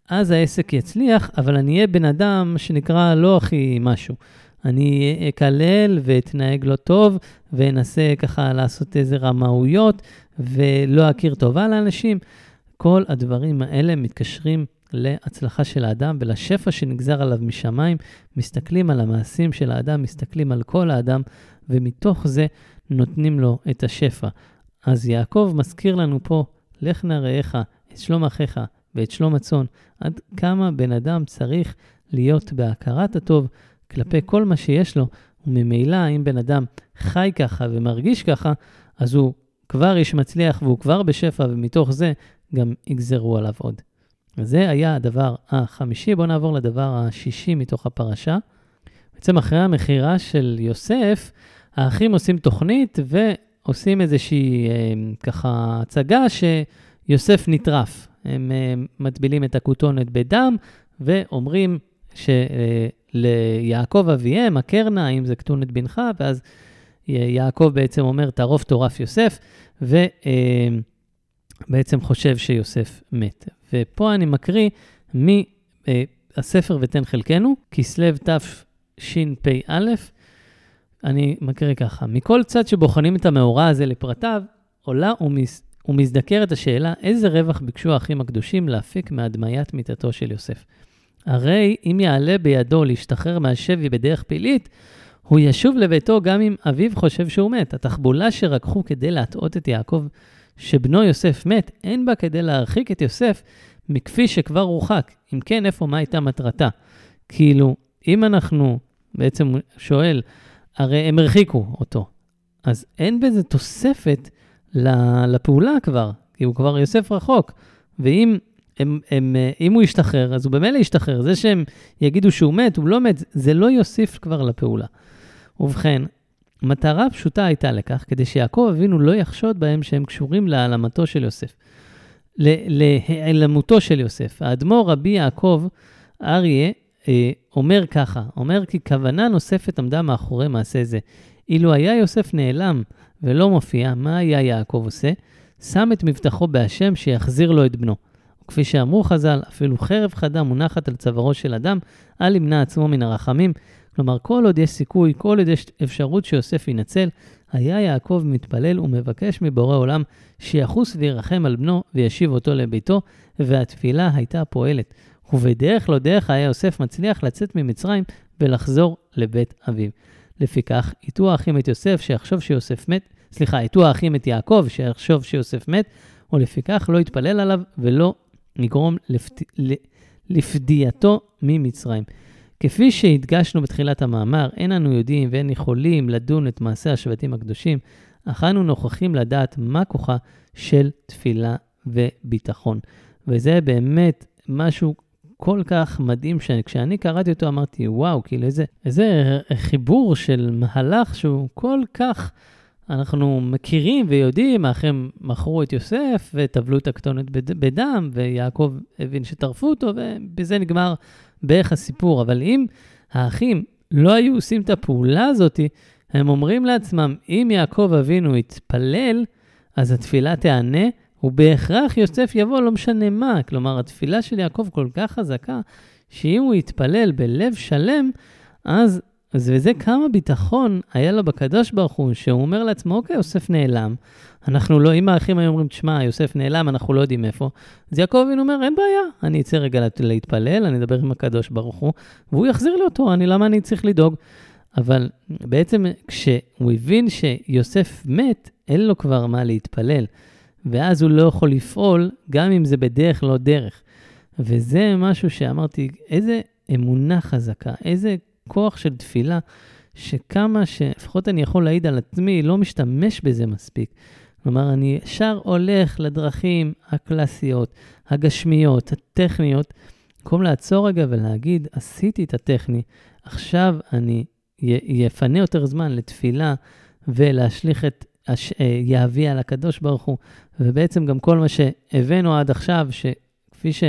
אז העסק יצליח, אבל אני אהיה בן אדם שנקרא לא הכי משהו. אני אקלל ואתנהג לא טוב, ואנסה ככה לעשות איזה רמאויות, ולא אכיר טובה לאנשים. כל הדברים האלה מתקשרים להצלחה של האדם ולשפע שנגזר עליו משמיים. מסתכלים על המעשים של האדם, מסתכלים על כל האדם, ומתוך זה נותנים לו את השפע. אז יעקב מזכיר לנו פה, לך נא רעך, את שלום אחיך ואת שלום הצאן, עד כמה בן אדם צריך להיות בהכרת הטוב כלפי כל מה שיש לו, וממילא אם בן אדם חי ככה ומרגיש ככה, אז הוא כבר איש מצליח והוא כבר בשפע, ומתוך זה גם יגזרו עליו עוד. זה היה הדבר החמישי. בואו נעבור לדבר השישי מתוך הפרשה. בעצם אחרי המכירה של יוסף, האחים עושים תוכנית ועושים איזושהי אה, ככה הצגה שיוסף נטרף. הם אה, מטבילים את הכותונת בדם ואומרים שליעקב אה, אביהם, הקרנה, האם זה כתונת בנך, ואז יעקב בעצם אומר, טרוף טורף יוסף, ובעצם אה, חושב שיוסף מת. ופה אני מקריא מהספר ותן חלקנו, כסלו תשפ"א, אני מקריא ככה, מכל צד שבוחנים את המאורע הזה לפרטיו, עולה ומז... ומזדקרת השאלה איזה רווח ביקשו האחים הקדושים להפיק מהדמיית מיתתו של יוסף. הרי אם יעלה בידו להשתחרר מהשבי בדרך פלילית, הוא ישוב לביתו גם אם אביו חושב שהוא מת. התחבולה שרקחו כדי להטעות את יעקב שבנו יוסף מת, אין בה כדי להרחיק את יוסף מכפי שכבר הורחק. אם כן, איפה, מה הייתה מטרתה? כאילו, אם אנחנו, בעצם שואל, הרי הם הרחיקו אותו, אז אין בזה תוספת לפעולה כבר, כי הוא כבר יוסף רחוק. ואם הם, הם, אם הוא ישתחרר, אז הוא במילא ישתחרר. זה שהם יגידו שהוא מת, הוא לא מת, זה לא יוסיף כבר לפעולה. ובכן, מטרה פשוטה הייתה לכך, כדי שיעקב אבינו לא יחשוד בהם שהם קשורים להעלמתו של יוסף. להיעלמותו של יוסף. האדמו"ר רבי יעקב אריה אה, אומר ככה, אומר כי כוונה נוספת עמדה מאחורי מעשה זה. אילו היה יוסף נעלם ולא מופיע, מה היה יעקב עושה? שם את מבטחו בהשם שיחזיר לו את בנו. וכפי שאמרו חז"ל, אפילו חרב חדה מונחת על צווארו של אדם, אל ימנע עצמו מן הרחמים, כלומר, כל עוד יש סיכוי, כל עוד יש אפשרות שיוסף ינצל, היה יעקב מתפלל ומבקש מבורא עולם שיחוס וירחם על בנו וישיב אותו לביתו, והתפילה הייתה פועלת. ובדרך לא דרך היה יוסף מצליח לצאת ממצרים ולחזור לבית אביו. לפיכך, הטעו האחים את יוסף שיחשוב שיוסף מת, סליחה, הטעו האחים את יעקב שיחשוב שיוסף מת, ולפיכך לא יתפלל עליו ולא יגרום לפד... לפדייתו ממצרים. כפי שהדגשנו בתחילת המאמר, אין אנו יודעים ואין יכולים לדון את מעשי השבטים הקדושים, אך אנו נוכחים לדעת מה כוחה של תפילה וביטחון. וזה באמת משהו כל כך מדהים, שכשאני קראתי אותו אמרתי, וואו, כאילו איזה, איזה חיבור של מהלך שהוא כל כך... אנחנו מכירים ויודעים הם מכרו את יוסף וטבלו את הכתונת בדם, ויעקב הבין שטרפו אותו, ובזה נגמר בערך הסיפור. אבל אם האחים לא היו עושים את הפעולה הזאת, הם אומרים לעצמם, אם יעקב אבינו יתפלל, אז התפילה תיענה, ובהכרח יוסף יבוא, לא משנה מה. כלומר, התפילה של יעקב כל כך חזקה, שאם הוא יתפלל בלב שלם, אז אז וזה כמה ביטחון היה לו בקדוש ברוך הוא, שהוא אומר לעצמו, אוקיי, יוסף נעלם. אנחנו לא, אם האחים היו אומרים, תשמע, יוסף נעלם, אנחנו לא יודעים איפה. אז יעקב אבינו אומר, אין בעיה, אני אצא רגע להתפלל, אני אדבר עם הקדוש ברוך הוא, והוא יחזיר לי אותו, אני, למה אני צריך לדאוג? אבל בעצם כשהוא הבין שיוסף מת, אין לו כבר מה להתפלל. ואז הוא לא יכול לפעול, גם אם זה בדרך לא דרך. וזה משהו שאמרתי, איזה אמונה חזקה, איזה כוח של תפילה, שכמה שלפחות אני יכול להעיד על עצמי, לא משתמש בזה מספיק. כלומר, אני ישר הולך לדרכים הקלאסיות, הגשמיות, הטכניות, במקום לעצור רגע ולהגיד, עשיתי את הטכני, עכשיו אני אפנה יותר זמן לתפילה ולהשליך את יהבי על הקדוש ברוך הוא, ובעצם גם כל מה שהבאנו עד עכשיו, שכפי ש...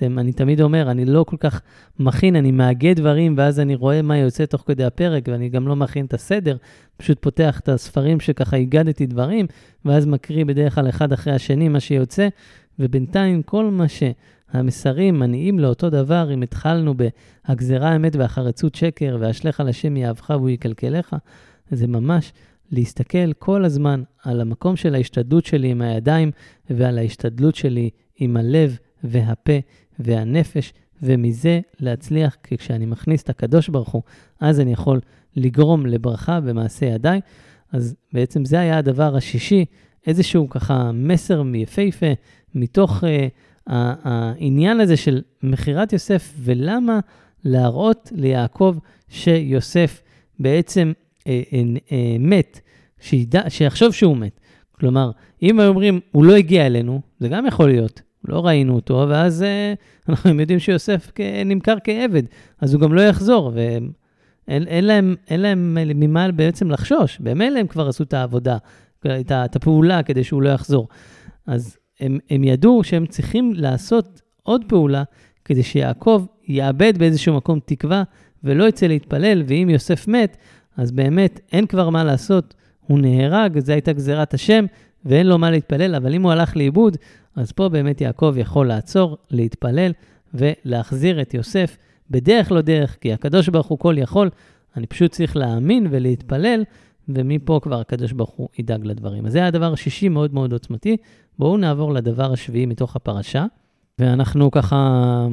אתם, אני תמיד אומר, אני לא כל כך מכין, אני מאגד דברים, ואז אני רואה מה יוצא תוך כדי הפרק, ואני גם לא מכין את הסדר, פשוט פותח את הספרים שככה הגדתי דברים, ואז מקריא בדרך כלל אחד אחרי השני מה שיוצא, ובינתיים כל מה שהמסרים מניעים לאותו דבר, אם התחלנו בהגזרה אמת והחרצות שקר, ואשליך לשם יאהבך והוא יקלקלך, זה ממש להסתכל כל הזמן על המקום של ההשתדלות שלי עם הידיים ועל ההשתדלות שלי עם הלב והפה, והנפש, ומזה להצליח, כי כשאני מכניס את הקדוש ברוך הוא, אז אני יכול לגרום לברכה במעשה ידיי. אז בעצם זה היה הדבר השישי, איזשהו ככה מסר יפהפה מתוך uh, העניין הזה של מכירת יוסף, ולמה להראות ליעקב שיוסף בעצם uh, uh, uh, מת, שידע, שיחשוב שהוא מת. כלומר, אם היו אומרים, הוא לא הגיע אלינו, זה גם יכול להיות, לא ראינו אותו, ואז uh, אנחנו יודעים שיוסף נמכר כעבד, אז הוא גם לא יחזור, ואין אין להם, אין להם ממה בעצם לחשוש, במילא הם כבר עשו את העבודה, את הפעולה כדי שהוא לא יחזור. אז הם, הם ידעו שהם צריכים לעשות עוד פעולה כדי שיעקב יאבד באיזשהו מקום תקווה ולא יצא להתפלל, ואם יוסף מת, אז באמת אין כבר מה לעשות, הוא נהרג, זו הייתה גזירת השם, ואין לו מה להתפלל, אבל אם הוא הלך לאיבוד, אז פה באמת יעקב יכול לעצור, להתפלל ולהחזיר את יוסף בדרך לא דרך, כי הקדוש ברוך הוא כל יכול, אני פשוט צריך להאמין ולהתפלל, ומפה כבר הקדוש ברוך הוא ידאג לדברים. אז זה הדבר השישי מאוד מאוד עוצמתי. בואו נעבור לדבר השביעי מתוך הפרשה, ואנחנו ככה,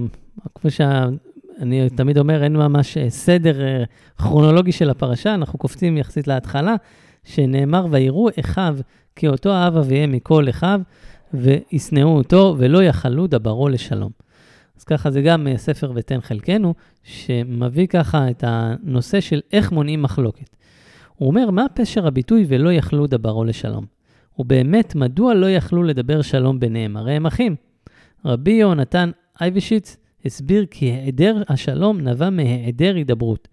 כמו שאני תמיד אומר, אין ממש סדר אה, כרונולוגי של הפרשה, אנחנו קופצים יחסית להתחלה, שנאמר, ויראו אחיו כי אותו אהב אביהם מכל אחיו, וישנאו אותו, ולא יכלו דברו לשלום. אז ככה זה גם אה, ספר ותן חלקנו, שמביא ככה את הנושא של איך מונעים מחלוקת. הוא אומר, מה פשר הביטוי ולא יכלו דברו לשלום? ובאמת, מדוע לא יכלו לדבר שלום ביניהם? הרי הם אחים. רבי יהונתן אייבשיץ הסביר כי היעדר השלום נבע מהיעדר הידברות.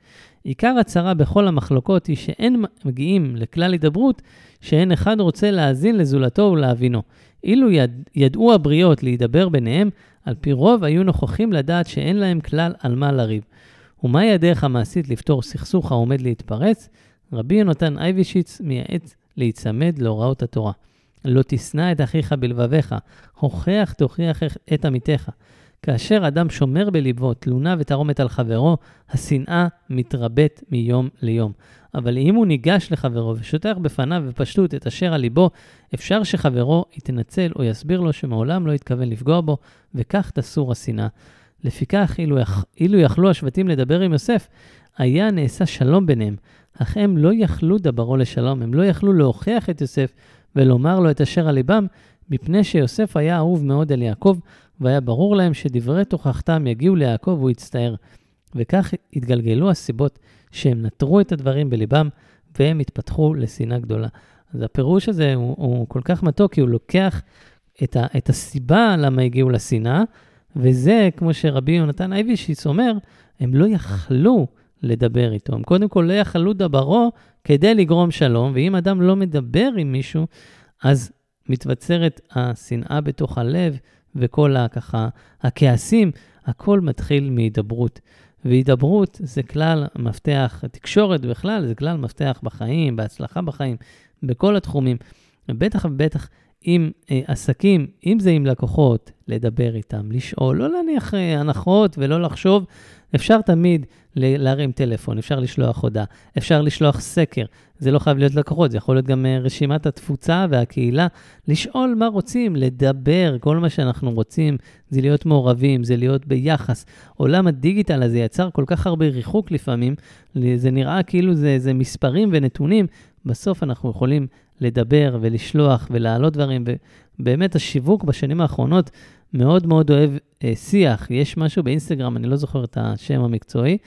עיקר הצרה בכל המחלוקות היא שאין מגיעים לכלל הידברות שאין אחד רוצה להאזין לזולתו ולהבינו. אילו יד, ידעו הבריות להידבר ביניהם, על פי רוב היו נוכחים לדעת שאין להם כלל על מה לריב. ומהי הדרך המעשית לפתור סכסוך העומד להתפרץ? רבי יונתן אייבישיץ מייעץ להיצמד להוראות התורה. לא תשנא את אחיך בלבביך, הוכח תוכיח את עמיתך. כאשר אדם שומר בליבו תלונה ותרעומת על חברו, השנאה מתרבית מיום ליום. אבל אם הוא ניגש לחברו ושוטח בפניו בפשטות את אשר על ליבו, אפשר שחברו יתנצל או יסביר לו שמעולם לא התכוון לפגוע בו, וכך תסור השנאה. לפיכך, אילו, יכ... אילו יכלו השבטים לדבר עם יוסף, היה נעשה שלום ביניהם, אך הם לא יכלו דברו לשלום, הם לא יכלו להוכיח את יוסף ולומר לו את אשר על ליבם, מפני שיוסף היה אהוב מאוד אל יעקב, והיה ברור להם שדברי תוכחתם יגיעו ליעקב והוא יצטער. וכך התגלגלו הסיבות שהם נטרו את הדברים בליבם, והם התפתחו לשנאה גדולה. אז הפירוש הזה הוא, הוא כל כך מתוק, כי הוא לוקח את, ה, את הסיבה למה הגיעו לשנאה, וזה, כמו שרבי יונתן אייבישיס אומר, הם לא יכלו לדבר איתו. הם קודם כל לא יכלו דברו כדי לגרום שלום, ואם אדם לא מדבר עם מישהו, אז מתבצרת השנאה בתוך הלב, וכל הככה, הכעסים, הכל מתחיל מהידברות. והידברות זה כלל מפתח, תקשורת בכלל זה כלל מפתח בחיים, בהצלחה בחיים, בכל התחומים. בטח ובטח עם אה, עסקים, אם זה עם לקוחות, לדבר איתם, לשאול, לא להניח אה, הנחות ולא לחשוב. אפשר תמיד להרים טלפון, אפשר לשלוח הודעה, אפשר לשלוח סקר. זה לא חייב להיות לקוחות, זה יכול להיות גם אה, רשימת התפוצה והקהילה. לשאול מה רוצים, לדבר, כל מה שאנחנו רוצים זה להיות מעורבים, זה להיות ביחס. עולם הדיגיטל הזה יצר כל כך הרבה ריחוק לפעמים, זה נראה כאילו זה, זה מספרים ונתונים. בסוף אנחנו יכולים לדבר ולשלוח ולהעלות דברים. ובאמת השיווק בשנים האחרונות מאוד מאוד אוהב אה, שיח. יש משהו באינסטגרם, אני לא זוכר את השם המקצועי,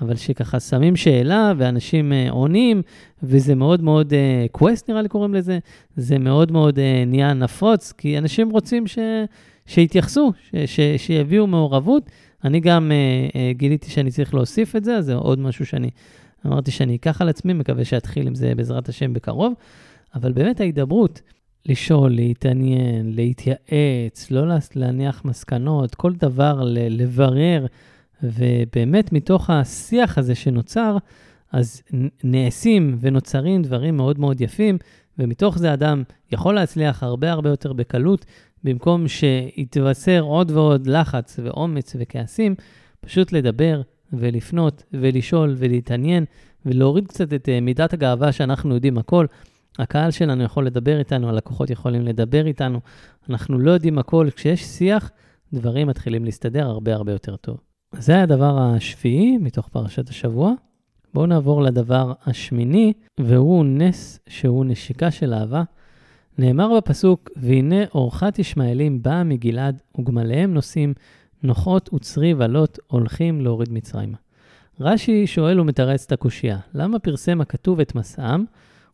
אבל שככה שמים שאלה ואנשים אה, עונים, וזה מאוד מאוד, קווסט אה, נראה לי קוראים לזה, זה מאוד מאוד אה, נהיה נפוץ, כי אנשים רוצים ש, שיתייחסו, ש, ש, שיביאו מעורבות. אני גם אה, אה, גיליתי שאני צריך להוסיף את זה, אז זה עוד משהו שאני אמרתי שאני אקח על עצמי, מקווה שאתחיל עם זה בעזרת השם בקרוב. אבל באמת ההידברות, לשאול, להתעניין, להתייעץ, לא להניח מסקנות, כל דבר לברר, ובאמת מתוך השיח הזה שנוצר, אז נעשים ונוצרים דברים מאוד מאוד יפים, ומתוך זה אדם יכול להצליח הרבה הרבה יותר בקלות, במקום שיתבשר עוד ועוד לחץ ואומץ וכעסים, פשוט לדבר ולפנות ולשאול ולהתעניין ולהוריד קצת את אה, מידת הגאווה שאנחנו יודעים הכל. הקהל שלנו יכול לדבר איתנו, הלקוחות יכולים לדבר איתנו, אנחנו לא יודעים הכל. כשיש שיח, דברים מתחילים להסתדר הרבה הרבה יותר טוב. זה היה הדבר השביעי מתוך פרשת השבוע. בואו נעבור לדבר השמיני, והוא נס שהוא נשיקה של אהבה. נאמר בפסוק, והנה אורחת ישמעאלים באה מגלעד, וגמליהם נוסעים, נוחות וצרי ועלות הולכים להוריד מצרימה. רש"י שואל ומתרץ את הקושייה, למה פרסם הכתוב את מסעם?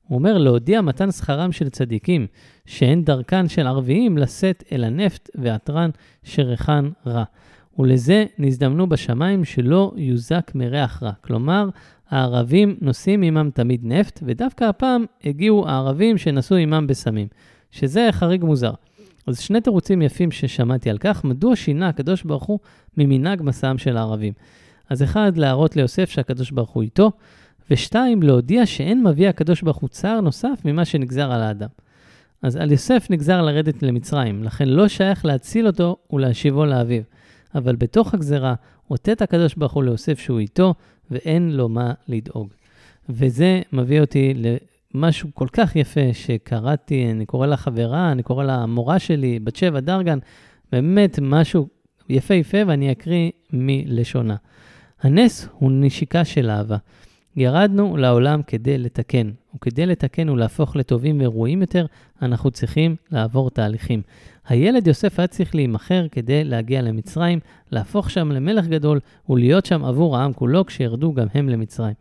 הוא אומר להודיע מתן שכרם של צדיקים, שאין דרכן של ערביים לשאת אל הנפט ועטרן שריחן רע. ולזה נזדמנו בשמיים שלא יוזק מריח רע. כלומר, הערבים נושאים עמם תמיד נפט, ודווקא הפעם הגיעו הערבים שנשאו עמם בסמים, שזה חריג מוזר. אז שני תירוצים יפים ששמעתי על כך, מדוע שינה הקדוש ברוך הוא ממנהג מסעם של הערבים. אז אחד, להראות ליוסף שהקדוש ברוך הוא איתו, ושתיים, להודיע שאין מביא הקדוש ברוך הוא צער נוסף ממה שנגזר על האדם. אז על יוסף נגזר לרדת למצרים, לכן לא שייך להציל אותו ולהשיבו לאביו. אבל בתוך הגזרה, אותת הקדוש ברוך הוא ליוסף שהוא איתו, ואין לו מה לדאוג. וזה מביא אותי למשהו כל כך יפה שקראתי, אני קורא לה חברה, אני קורא לה מורה שלי, בת שבע דרגן, באמת משהו יפהפה, ואני אקריא מלשונה. הנס הוא נשיקה של אהבה. ירדנו לעולם כדי לתקן, וכדי לתקן ולהפוך לטובים וראויים יותר, אנחנו צריכים לעבור תהליכים. הילד יוסף היה צריך להימכר כדי להגיע למצרים, להפוך שם למלך גדול ולהיות שם עבור העם כולו כשירדו גם הם למצרים.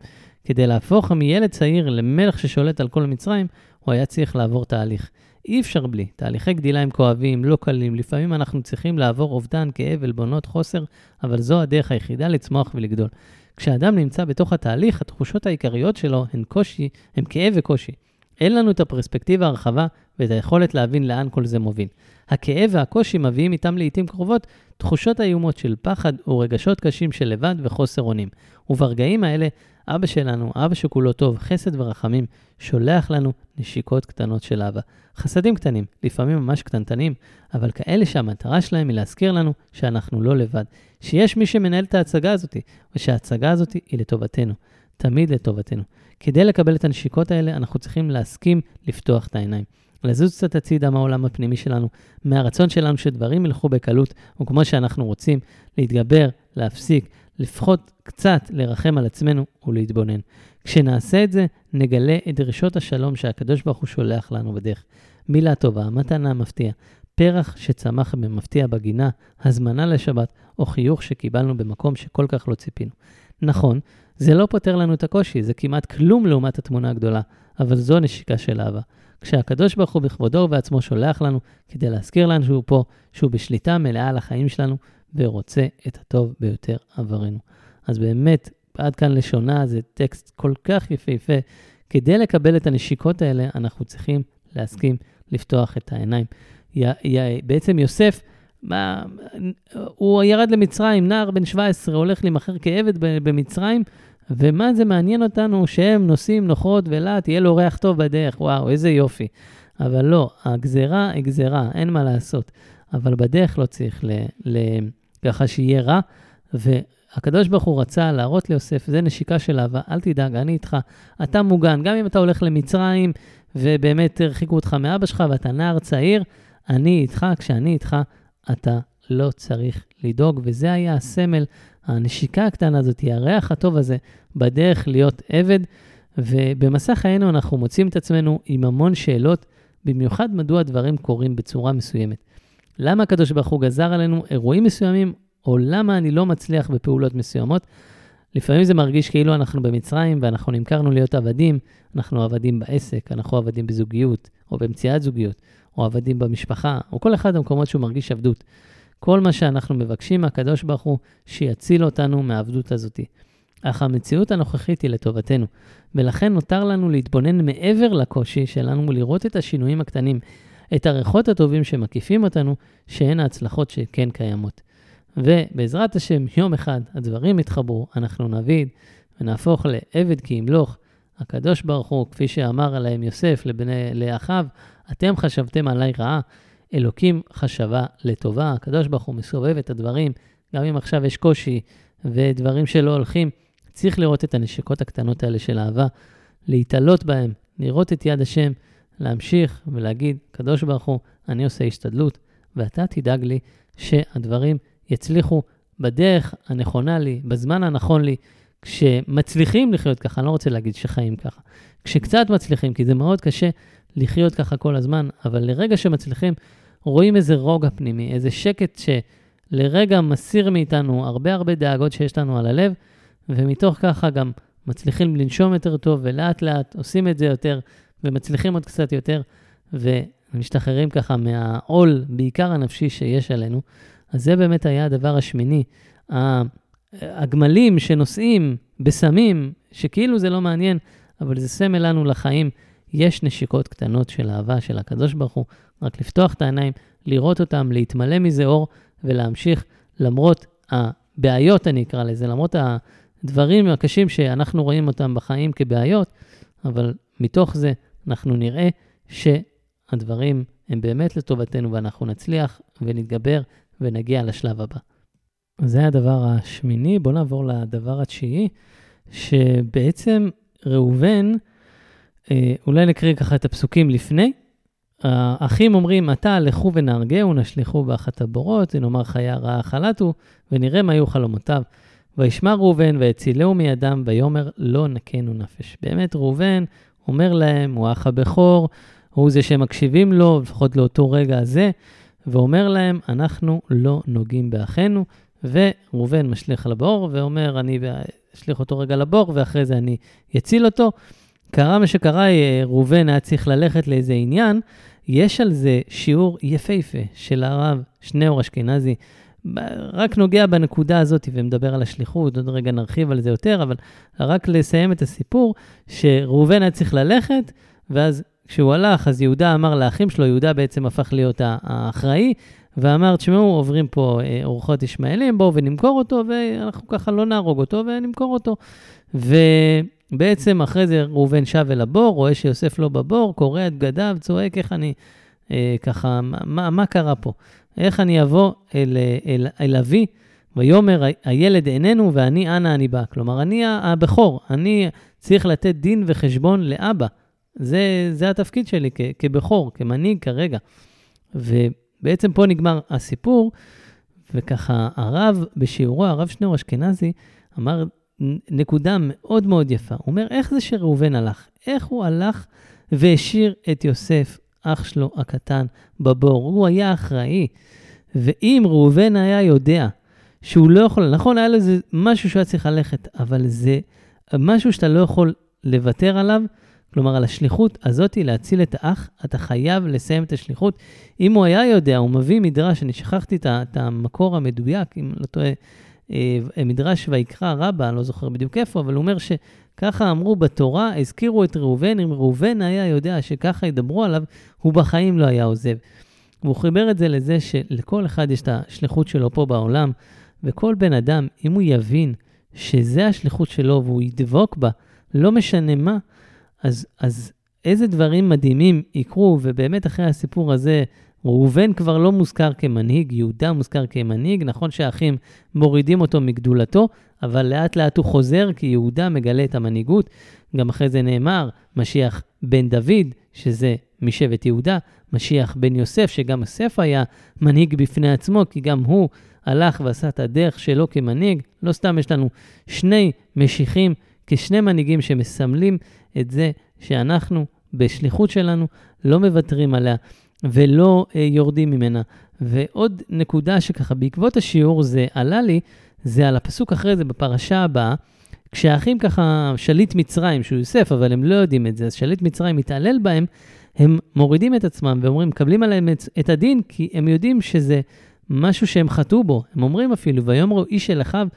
כדי להפוך מילד צעיר למלך ששולט על כל מצרים, הוא היה צריך לעבור תהליך. אי אפשר בלי. תהליכי גדילה הם כואבים, לא קלים, לפעמים אנחנו צריכים לעבור אובדן, כאב, עלבונות, חוסר, אבל זו הדרך היחידה לצמוח ולגדול. כשאדם נמצא בתוך התהליך, התחושות העיקריות שלו הן קושי, הן כאב וקושי. אין לנו את הפרספקטיבה הרחבה ואת היכולת להבין לאן כל זה מוביל. הכאב והקושי מביאים איתם לעיתים קרובות תחושות איומות של פחד ורגשות קשים של לבד וחוסר אונים. וברגעים האלה, אבא שלנו, אבא שכולו טוב, חסד ורחמים, שולח לנו נשיקות קטנות של אבא. חסדים קטנים, לפעמים ממש קטנטנים, אבל כאלה שהמטרה שלהם היא להזכיר לנו שאנחנו לא לבד, שיש מי שמנהל את ההצגה הזאת, ושההצגה הזאת היא לטובתנו, תמיד לטובתנו. כדי לקבל את הנשיקות האלה, אנחנו צריכים להסכים לפתוח את העיניים. לזוז קצת הצידה מהעולם הפנימי שלנו, מהרצון שלנו שדברים ילכו בקלות, וכמו שאנחנו רוצים, להתגבר, להפסיק, לפחות קצת לרחם על עצמנו ולהתבונן. כשנעשה את זה, נגלה את דרישות השלום שהקדוש ברוך הוא שולח לנו בדרך. מילה טובה, מתנה מפתיע, פרח שצמח במפתיע בגינה, הזמנה לשבת, או חיוך שקיבלנו במקום שכל כך לא ציפינו. נכון, זה לא פותר לנו את הקושי, זה כמעט כלום לעומת התמונה הגדולה, אבל זו נשיקה של אהבה. כשהקדוש ברוך הוא בכבודו ובעצמו שולח לנו כדי להזכיר לנו שהוא פה, שהוא בשליטה מלאה על החיים שלנו ורוצה את הטוב ביותר עברנו. אז באמת, עד כאן לשונה, זה טקסט כל כך יפהפה. כדי לקבל את הנשיקות האלה, אנחנו צריכים להסכים לפתוח את העיניים. בעצם יוסף, מה, הוא ירד למצרים, נער בן 17, הולך להימכר כעבד במצרים, ומה זה מעניין אותנו שהם נוסעים נוחות ולהט, יהיה לו ריח טוב בדרך, וואו, איזה יופי. אבל לא, הגזרה היא גזרה, אין מה לעשות. אבל בדרך לא צריך ל, ל, ככה שיהיה רע, והקדוש ברוך הוא רצה להראות ליוסף, זה נשיקה של אהבה, אל תדאג, אני איתך, אתה מוגן, גם אם אתה הולך למצרים, ובאמת הרחיקו אותך מאבא שלך ואתה נער צעיר, אני איתך, כשאני איתך, אתה לא צריך לדאוג, וזה היה הסמל, הנשיקה הקטנה הזאת, הריח הטוב הזה, בדרך להיות עבד, ובמסע חיינו אנחנו מוצאים את עצמנו עם המון שאלות, במיוחד מדוע דברים קורים בצורה מסוימת. למה הקדוש ברוך הוא גזר עלינו אירועים מסוימים, או למה אני לא מצליח בפעולות מסוימות? לפעמים זה מרגיש כאילו אנחנו במצרים ואנחנו נמכרנו להיות עבדים, אנחנו עבדים בעסק, אנחנו עבדים בזוגיות, או במציאת זוגיות, או עבדים במשפחה, או כל אחד המקומות שהוא מרגיש עבדות. כל מה שאנחנו מבקשים מהקדוש ברוך הוא, שיציל אותנו מהעבדות הזאתי. אך המציאות הנוכחית היא לטובתנו, ולכן נותר לנו להתבונן מעבר לקושי שלנו ולראות את השינויים הקטנים, את הריחות הטובים שמקיפים אותנו, שהן ההצלחות שכן קיימות. ובעזרת השם, יום אחד הדברים יתחברו, אנחנו נביד ונהפוך לעבד כי ימלוך. הקדוש ברוך הוא, כפי שאמר עליהם יוסף לבני, לאחיו, אתם חשבתם עליי רעה, אלוקים חשבה לטובה. הקדוש ברוך הוא מסובב את הדברים, גם אם עכשיו יש קושי ודברים שלא הולכים, צריך לראות את הנשיקות הקטנות האלה של אהבה, להתעלות בהם, לראות את יד השם, להמשיך ולהגיד, קדוש ברוך הוא, אני עושה השתדלות, ואתה תדאג לי שהדברים יצליחו בדרך הנכונה לי, בזמן הנכון לי, כשמצליחים לחיות ככה, אני לא רוצה להגיד שחיים ככה, כשקצת מצליחים, כי זה מאוד קשה לחיות ככה כל הזמן, אבל לרגע שמצליחים, רואים איזה רוגע פנימי, איזה שקט שלרגע מסיר מאיתנו הרבה הרבה דאגות שיש לנו על הלב, ומתוך ככה גם מצליחים לנשום יותר טוב, ולאט לאט עושים את זה יותר, ומצליחים עוד קצת יותר, ומשתחררים ככה מהעול, בעיקר הנפשי שיש עלינו. אז זה באמת היה הדבר השמיני. הגמלים שנוסעים בסמים, שכאילו זה לא מעניין, אבל זה סמל לנו לחיים. יש נשיקות קטנות של אהבה של הקדוש ברוך הוא, רק לפתוח את העיניים, לראות אותם, להתמלא מזה אור ולהמשיך, למרות הבעיות, אני אקרא לזה, למרות הדברים הקשים שאנחנו רואים אותם בחיים כבעיות, אבל מתוך זה אנחנו נראה שהדברים הם באמת לטובתנו ואנחנו נצליח ונתגבר ונגיע לשלב הבא. זה הדבר השמיני. בואו נעבור לדבר התשיעי, שבעצם ראובן, אולי נקריא ככה את הפסוקים לפני. האחים אומרים, עתה לכו ונהרגהו, נשליכו באחת הבורות, ונאמר חיה רעה חלטו, ונראה מה היו חלומותיו. וישמע ראובן ויצילהו מידם, ויאמר לא נקנו נפש. באמת ראובן אומר להם, הוא האח הבכור, הוא זה שהם מקשיבים לו, לפחות לאותו רגע הזה, ואומר להם, אנחנו לא נוגעים באחינו, וראובן משליך על הבור, ואומר, אני אשליך אותו רגע לבור, ואחרי זה אני אציל אותו. קרה מה שקרה, אה, ראובן היה צריך ללכת לאיזה עניין. יש על זה שיעור יפהפה של הרב שניאור אשכנזי, רק נוגע בנקודה הזאת ומדבר על השליחות, עוד רגע נרחיב על זה יותר, אבל רק לסיים את הסיפור, שראובן היה צריך ללכת, ואז כשהוא הלך, אז יהודה אמר לאחים שלו, יהודה בעצם הפך להיות האחראי, ואמר, תשמעו, עוברים פה אה, אורחות ישמעאלים, בואו ונמכור אותו, ואנחנו ככה לא נהרוג אותו ונמכור אותו. ובעצם אחרי זה ראובן שב אל הבור, רואה שיוסף לא בבור, קורע את בגדיו, צועק, איך אני, אה, ככה, מה, מה קרה פה? איך אני אבוא אל, אל, אל אבי, ויאמר, הילד איננו ואני אנה אני בא. כלומר, אני הבכור, אני צריך לתת דין וחשבון לאבא. זה, זה התפקיד שלי כ, כבכור, כמנהיג כרגע. ובעצם פה נגמר הסיפור, וככה הרב, בשיעורו, הרב שניאור אשכנזי, אמר נקודה מאוד מאוד יפה. הוא אומר, איך זה שראובן הלך? איך הוא הלך והשאיר את יוסף, אח שלו הקטן, בבור? הוא היה אחראי. ואם ראובן היה יודע שהוא לא יכול, נכון, היה לו איזה משהו שהוא היה צריך ללכת, אבל זה משהו שאתה לא יכול לוותר עליו, כלומר, על השליחות הזאת להציל את האח, אתה חייב לסיים את השליחות. אם הוא היה יודע, הוא מביא מדרש, אני שכחתי את המקור המדויק, אם לא טועה, מדרש ויקרא רבה, אני לא זוכר בדיוק איפה, אבל הוא אומר שככה אמרו בתורה, הזכירו את ראובן, אם ראובן היה יודע שככה ידברו עליו, הוא בחיים לא היה עוזב. והוא חיבר את זה לזה שלכל אחד יש את השליחות שלו פה בעולם, וכל בן אדם, אם הוא יבין שזה השליחות שלו והוא ידבוק בה, לא משנה מה, אז, אז איזה דברים מדהימים יקרו, ובאמת אחרי הסיפור הזה, ראובן כבר לא מוזכר כמנהיג, יהודה מוזכר כמנהיג, נכון שהאחים מורידים אותו מגדולתו, אבל לאט לאט הוא חוזר, כי יהודה מגלה את המנהיגות. גם אחרי זה נאמר, משיח בן דוד, שזה משבט יהודה, משיח בן יוסף, שגם יוסף היה מנהיג בפני עצמו, כי גם הוא הלך ועשה את הדרך שלו כמנהיג. לא סתם יש לנו שני משיחים כשני מנהיגים שמסמלים את זה שאנחנו, בשליחות שלנו, לא מוותרים עליה ולא אה, יורדים ממנה. ועוד נקודה שככה בעקבות השיעור זה עלה לי, זה על הפסוק אחרי זה בפרשה הבאה, כשהאחים ככה, שליט מצרים, שהוא יוסף, אבל הם לא יודעים את זה, אז שליט מצרים מתעלל בהם, הם מורידים את עצמם ואומרים, מקבלים עליהם את, את הדין, כי הם יודעים שזה משהו שהם חטאו בו. הם אומרים אפילו, ויאמרו איש אל אחיו,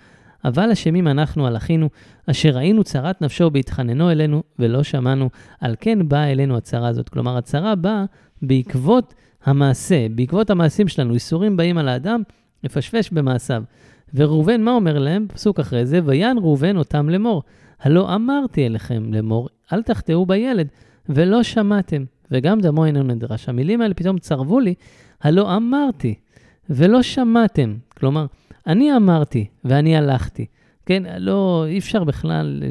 אבל אשמים אנחנו על אחינו, אשר ראינו צרת נפשו בהתחננו אלינו ולא שמענו, על כן באה אלינו הצרה הזאת. כלומר, הצרה באה בעקבות המעשה, בעקבות המעשים שלנו. איסורים באים על האדם, לפשפש במעשיו. וראובן, מה אומר להם? פסוק אחרי זה, ויען ראובן אותם לאמור. הלא אמרתי אליכם לאמור, אל תחטאו בילד, ולא שמעתם, וגם דמו אינו נדרש. המילים האלה פתאום צרבו לי, הלא אמרתי, ולא שמעתם. כלומר, אני אמרתי ואני הלכתי. כן, לא, אי אפשר בכלל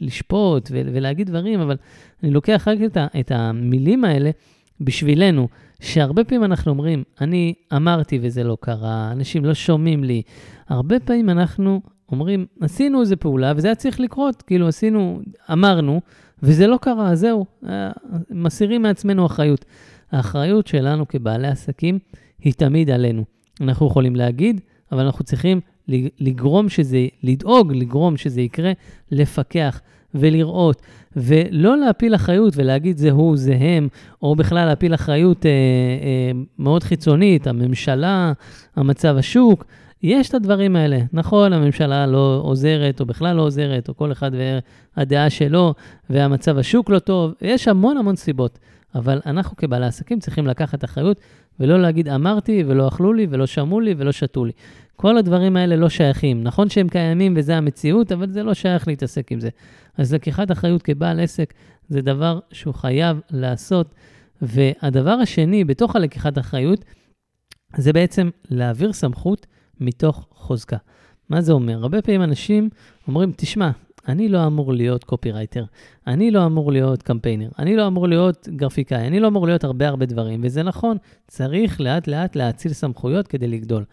לשפוט ולהגיד דברים, אבל אני לוקח רק את המילים האלה בשבילנו, שהרבה פעמים אנחנו אומרים, אני אמרתי וזה לא קרה, אנשים לא שומעים לי. הרבה פעמים אנחנו אומרים, עשינו איזו פעולה וזה היה צריך לקרות, כאילו עשינו, אמרנו, וזה לא קרה, זהו, אה, מסירים מעצמנו אחריות. האחריות שלנו כבעלי עסקים היא תמיד עלינו. אנחנו יכולים להגיד, אבל אנחנו צריכים לגרום שזה, לדאוג לגרום שזה יקרה, לפקח ולראות, ולא להפיל אחריות ולהגיד זה הוא, זה הם, או בכלל להפיל אחריות אה, אה, מאוד חיצונית, הממשלה, המצב השוק. יש את הדברים האלה. נכון, הממשלה לא עוזרת, או בכלל לא עוזרת, או כל אחד והדעה שלו, והמצב השוק לא טוב, יש המון המון סיבות. אבל אנחנו כבעלי עסקים צריכים לקחת אחריות ולא להגיד אמרתי ולא אכלו לי ולא שמעו לי ולא שתו לי. כל הדברים האלה לא שייכים. נכון שהם קיימים וזה המציאות, אבל זה לא שייך להתעסק עם זה. אז לקיחת אחריות כבעל עסק זה דבר שהוא חייב לעשות. והדבר השני, בתוך הלקיחת אחריות, זה בעצם להעביר סמכות מתוך חוזקה. מה זה אומר? הרבה פעמים אנשים אומרים, תשמע, אני לא אמור להיות קופירייטר, אני לא אמור להיות קמפיינר, אני לא אמור להיות גרפיקאי, אני לא אמור להיות הרבה הרבה דברים, וזה נכון, צריך לאט לאט להאציל סמכויות כדי לגדול.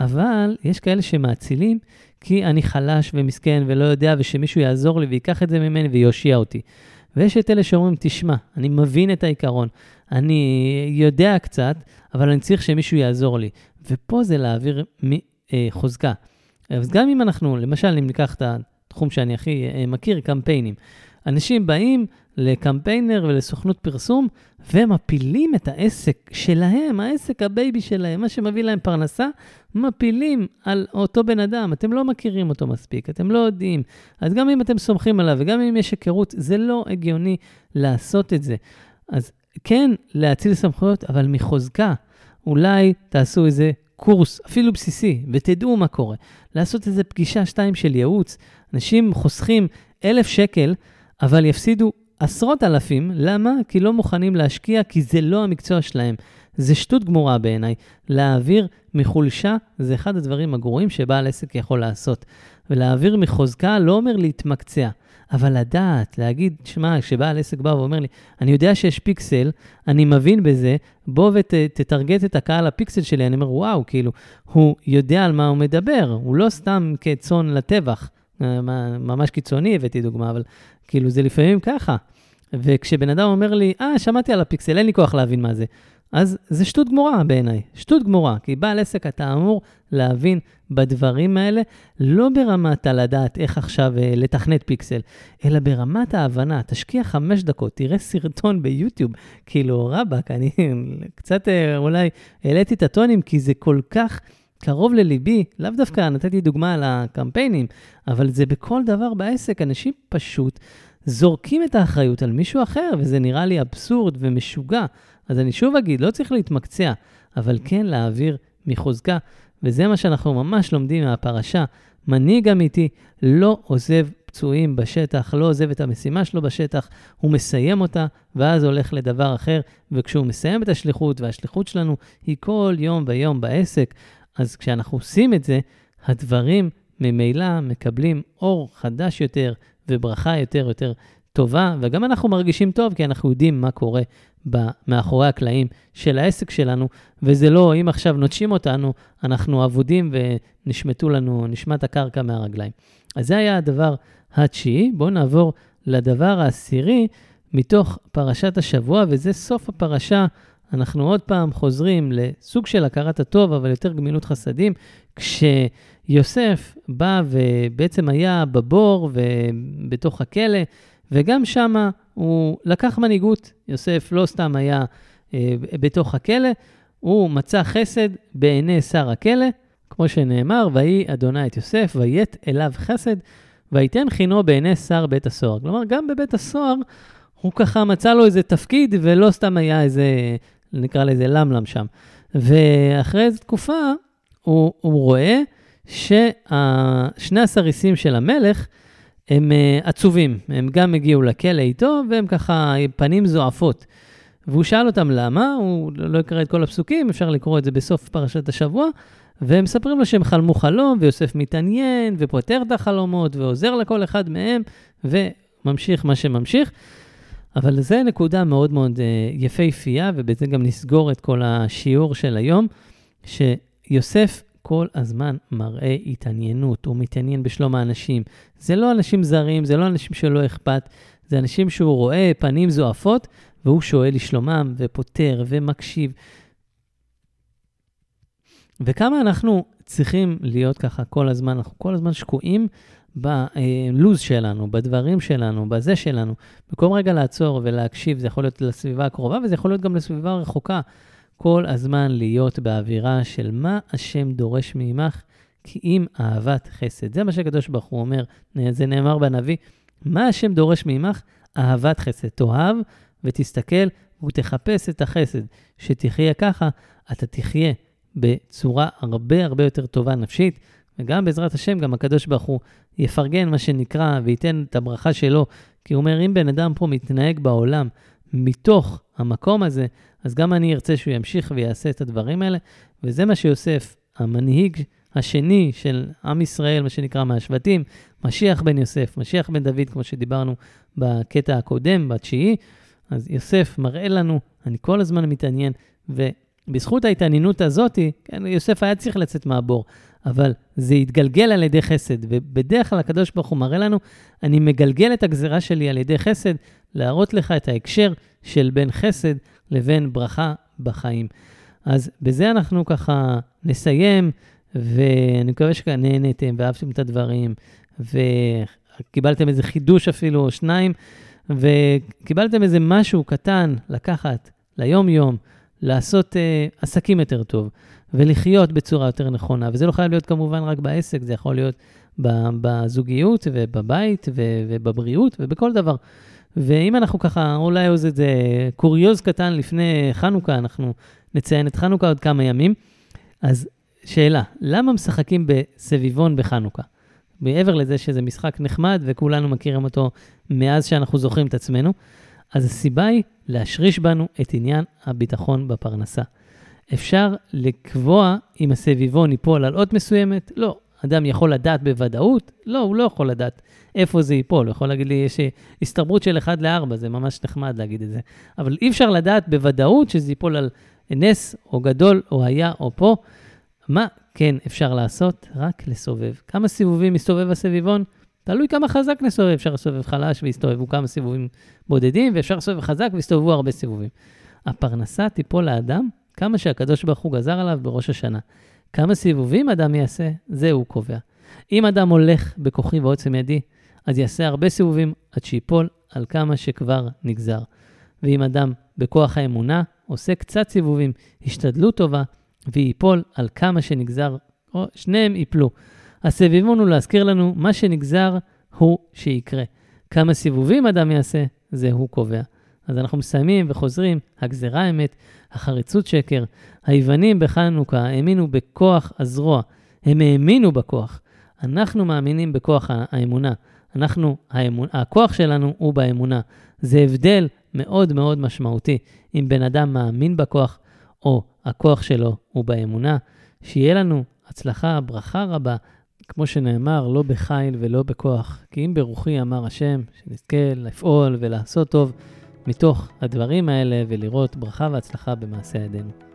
אבל יש כאלה שמאצילים כי אני חלש ומסכן ולא יודע, ושמישהו יעזור לי ויקח את זה ממני ויושיע אותי. ויש את אלה שאומרים, תשמע, אני מבין את העיקרון, אני יודע קצת, אבל אני צריך שמישהו יעזור לי. ופה זה להעביר מחוזקה. אז גם אם אנחנו, למשל, אם ניקח את התחום שאני הכי אה, מכיר, קמפיינים. אנשים באים לקמפיינר ולסוכנות פרסום ומפילים את העסק שלהם, העסק ה baby שלהם, מה שמביא להם פרנסה, מפילים על אותו בן אדם. אתם לא מכירים אותו מספיק, אתם לא יודעים. אז גם אם אתם סומכים עליו וגם אם יש היכרות, זה לא הגיוני לעשות את זה. אז כן, להציל סמכויות, אבל מחוזקה. אולי תעשו איזה קורס, אפילו בסיסי, ותדעו מה קורה. לעשות איזה פגישה שתיים של ייעוץ. אנשים חוסכים אלף שקל, אבל יפסידו עשרות אלפים. למה? כי לא מוכנים להשקיע, כי זה לא המקצוע שלהם. זה שטות גמורה בעיניי. להעביר מחולשה זה אחד הדברים הגרועים שבעל עסק יכול לעשות. ולהעביר מחוזקה לא אומר להתמקצע. אבל לדעת, להגיד, שמע, כשבעל עסק בא ואומר לי, אני יודע שיש פיקסל, אני מבין בזה, בוא ותטרגט את הקהל הפיקסל שלי, אני אומר, וואו, כאילו, הוא יודע על מה הוא מדבר, הוא לא סתם כצאן לטבח. אה, ממש קיצוני הבאתי דוגמה, אבל כאילו זה לפעמים ככה. וכשבן אדם אומר לי, אה, שמעתי על הפיקסל, אין לי כוח להבין מה זה. אז זה שטות גמורה בעיניי, שטות גמורה, כי בעל עסק אתה אמור להבין בדברים האלה, לא ברמת הלדעת איך עכשיו אה, לתכנת פיקסל, אלא ברמת ההבנה. תשקיע חמש דקות, תראה סרטון ביוטיוב, כאילו רבאק, אני קצת אה, אולי העליתי את הטונים, כי זה כל כך... קרוב לליבי, לאו דווקא נתתי דוגמה על הקמפיינים, אבל זה בכל דבר בעסק, אנשים פשוט זורקים את האחריות על מישהו אחר, וזה נראה לי אבסורד ומשוגע. אז אני שוב אגיד, לא צריך להתמקצע, אבל כן להעביר מחוזקה, וזה מה שאנחנו ממש לומדים מהפרשה. מנהיג אמיתי לא עוזב פצועים בשטח, לא עוזב את המשימה שלו בשטח, הוא מסיים אותה, ואז הולך לדבר אחר, וכשהוא מסיים את השליחות, והשליחות שלנו היא כל יום ויום בעסק, אז כשאנחנו עושים את זה, הדברים ממילא מקבלים אור חדש יותר וברכה יותר יותר טובה, וגם אנחנו מרגישים טוב כי אנחנו יודעים מה קורה מאחורי הקלעים של העסק שלנו, וזה לא, אם עכשיו נוטשים אותנו, אנחנו אבודים ונשמטו לנו, נשמט הקרקע מהרגליים. אז זה היה הדבר התשיעי. בואו נעבור לדבר העשירי מתוך פרשת השבוע, וזה סוף הפרשה. אנחנו עוד פעם חוזרים לסוג של הכרת הטוב, אבל יותר גמילות חסדים, כשיוסף בא ובעצם היה בבור ובתוך הכלא, וגם שמה הוא לקח מנהיגות. יוסף לא סתם היה אה, בתוך הכלא, הוא מצא חסד בעיני שר הכלא, כמו שנאמר, ויהי אדוני את יוסף, ויית אליו חסד, ויתן חינו בעיני שר בית הסוהר. כלומר, גם בבית הסוהר הוא ככה מצא לו איזה תפקיד, ולא סתם היה איזה, נקרא לזה למלם שם. ואחרי איזו תקופה, הוא, הוא רואה ששני הסריסים של המלך, הם uh, עצובים, הם גם הגיעו לכלא איתו, והם ככה פנים זועפות. והוא שאל אותם למה, הוא לא יקרא את כל הפסוקים, אפשר לקרוא את זה בסוף פרשת השבוע, והם מספרים לו שהם חלמו חלום, ויוסף מתעניין, ופותר את החלומות, ועוזר לכל אחד מהם, וממשיך מה שממשיך. אבל זו נקודה מאוד מאוד אה, יפהפייה, ובזה גם נסגור את כל השיעור של היום, שיוסף כל הזמן מראה התעניינות, הוא מתעניין בשלום האנשים. זה לא אנשים זרים, זה לא אנשים שלא אכפת, זה אנשים שהוא רואה פנים זועפות, והוא שואל לשלומם, ופותר, ומקשיב. וכמה אנחנו צריכים להיות ככה כל הזמן, אנחנו כל הזמן שקועים בלוז שלנו, בדברים שלנו, בזה שלנו. במקום רגע לעצור ולהקשיב, זה יכול להיות לסביבה הקרובה וזה יכול להיות גם לסביבה הרחוקה. כל הזמן להיות באווירה של מה השם דורש מעמך, כי אם אהבת חסד. זה מה שהקדוש ברוך הוא אומר, זה נאמר בנביא, מה השם דורש מעמך? אהבת חסד. תאהב ותסתכל ותחפש את החסד. שתחיה ככה, אתה תחיה בצורה הרבה הרבה יותר טובה נפשית, וגם בעזרת השם, גם הקדוש ברוך הוא יפרגן מה שנקרא וייתן את הברכה שלו. כי הוא אומר, אם בן אדם פה מתנהג בעולם מתוך המקום הזה, אז גם אני ארצה שהוא ימשיך ויעשה את הדברים האלה, וזה מה שיוסף, המנהיג השני של עם ישראל, מה שנקרא מהשבטים, משיח בן יוסף, משיח בן דוד, כמו שדיברנו בקטע הקודם, בתשיעי, אז יוסף מראה לנו, אני כל הזמן מתעניין, ובזכות ההתעניינות הזאת, כן, יוסף היה צריך לצאת מהבור, אבל זה יתגלגל על ידי חסד, ובדרך כלל הקדוש ברוך הוא מראה לנו, אני מגלגל את הגזרה שלי על ידי חסד, להראות לך את ההקשר של בין חסד לבין ברכה בחיים. אז בזה אנחנו ככה נסיים, ואני מקווה שנהנתם ואהבתם את הדברים, וקיבלתם איזה חידוש אפילו או שניים, וקיבלתם איזה משהו קטן לקחת ליום-יום, לעשות uh, עסקים יותר טוב. ולחיות בצורה יותר נכונה. וזה לא חייב להיות כמובן רק בעסק, זה יכול להיות בזוגיות ובבית ובבריאות ובכל דבר. ואם אנחנו ככה, אולי איזה קוריוז קטן לפני חנוכה, אנחנו נציין את חנוכה עוד כמה ימים. אז שאלה, למה משחקים בסביבון בחנוכה? מעבר לזה שזה משחק נחמד וכולנו מכירים אותו מאז שאנחנו זוכרים את עצמנו, אז הסיבה היא להשריש בנו את עניין הביטחון בפרנסה. אפשר לקבוע אם הסביבון ייפול על אות מסוימת? לא. אדם יכול לדעת בוודאות? לא, הוא לא יכול לדעת איפה זה ייפול. הוא יכול להגיד לי, יש הסתברות של 1 ל-4, זה ממש נחמד להגיד את זה. אבל אי אפשר לדעת בוודאות שזה ייפול על נס, או גדול, או היה, או פה. מה כן אפשר לעשות? רק לסובב. כמה סיבובים מסתובב הסביבון? תלוי כמה חזק נסובב. אפשר לסובב חלש ויסתובבו כמה סיבובים בודדים, ואפשר לסובב חזק ויסתובבו הרבה סיבובים. הפרנסה תיפול לאדם כמה שהקדוש ברוך הוא גזר עליו בראש השנה. כמה סיבובים אדם יעשה, זה הוא קובע. אם אדם הולך בכוחי ועוצם ידי, אז יעשה הרבה סיבובים עד שיפול על כמה שכבר נגזר. ואם אדם בכוח האמונה עושה קצת סיבובים, השתדלות טובה, וייפול על כמה שנגזר, או שניהם ייפלו. הסביבון הוא להזכיר לנו, מה שנגזר הוא שיקרה. כמה סיבובים אדם יעשה, זה הוא קובע. אז אנחנו מסיימים וחוזרים, הגזרה אמת, החריצות שקר. היוונים בחנוכה האמינו בכוח הזרוע, הם האמינו בכוח. אנחנו מאמינים בכוח האמונה. אנחנו, האמונה, הכוח שלנו הוא באמונה. זה הבדל מאוד מאוד משמעותי אם בן אדם מאמין בכוח או הכוח שלו הוא באמונה. שיהיה לנו הצלחה, ברכה רבה, כמו שנאמר, לא בחיל ולא בכוח, כי אם ברוחי אמר השם, שנזכה לפעול ולעשות טוב. מתוך הדברים האלה ולראות ברכה והצלחה במעשה ידינו.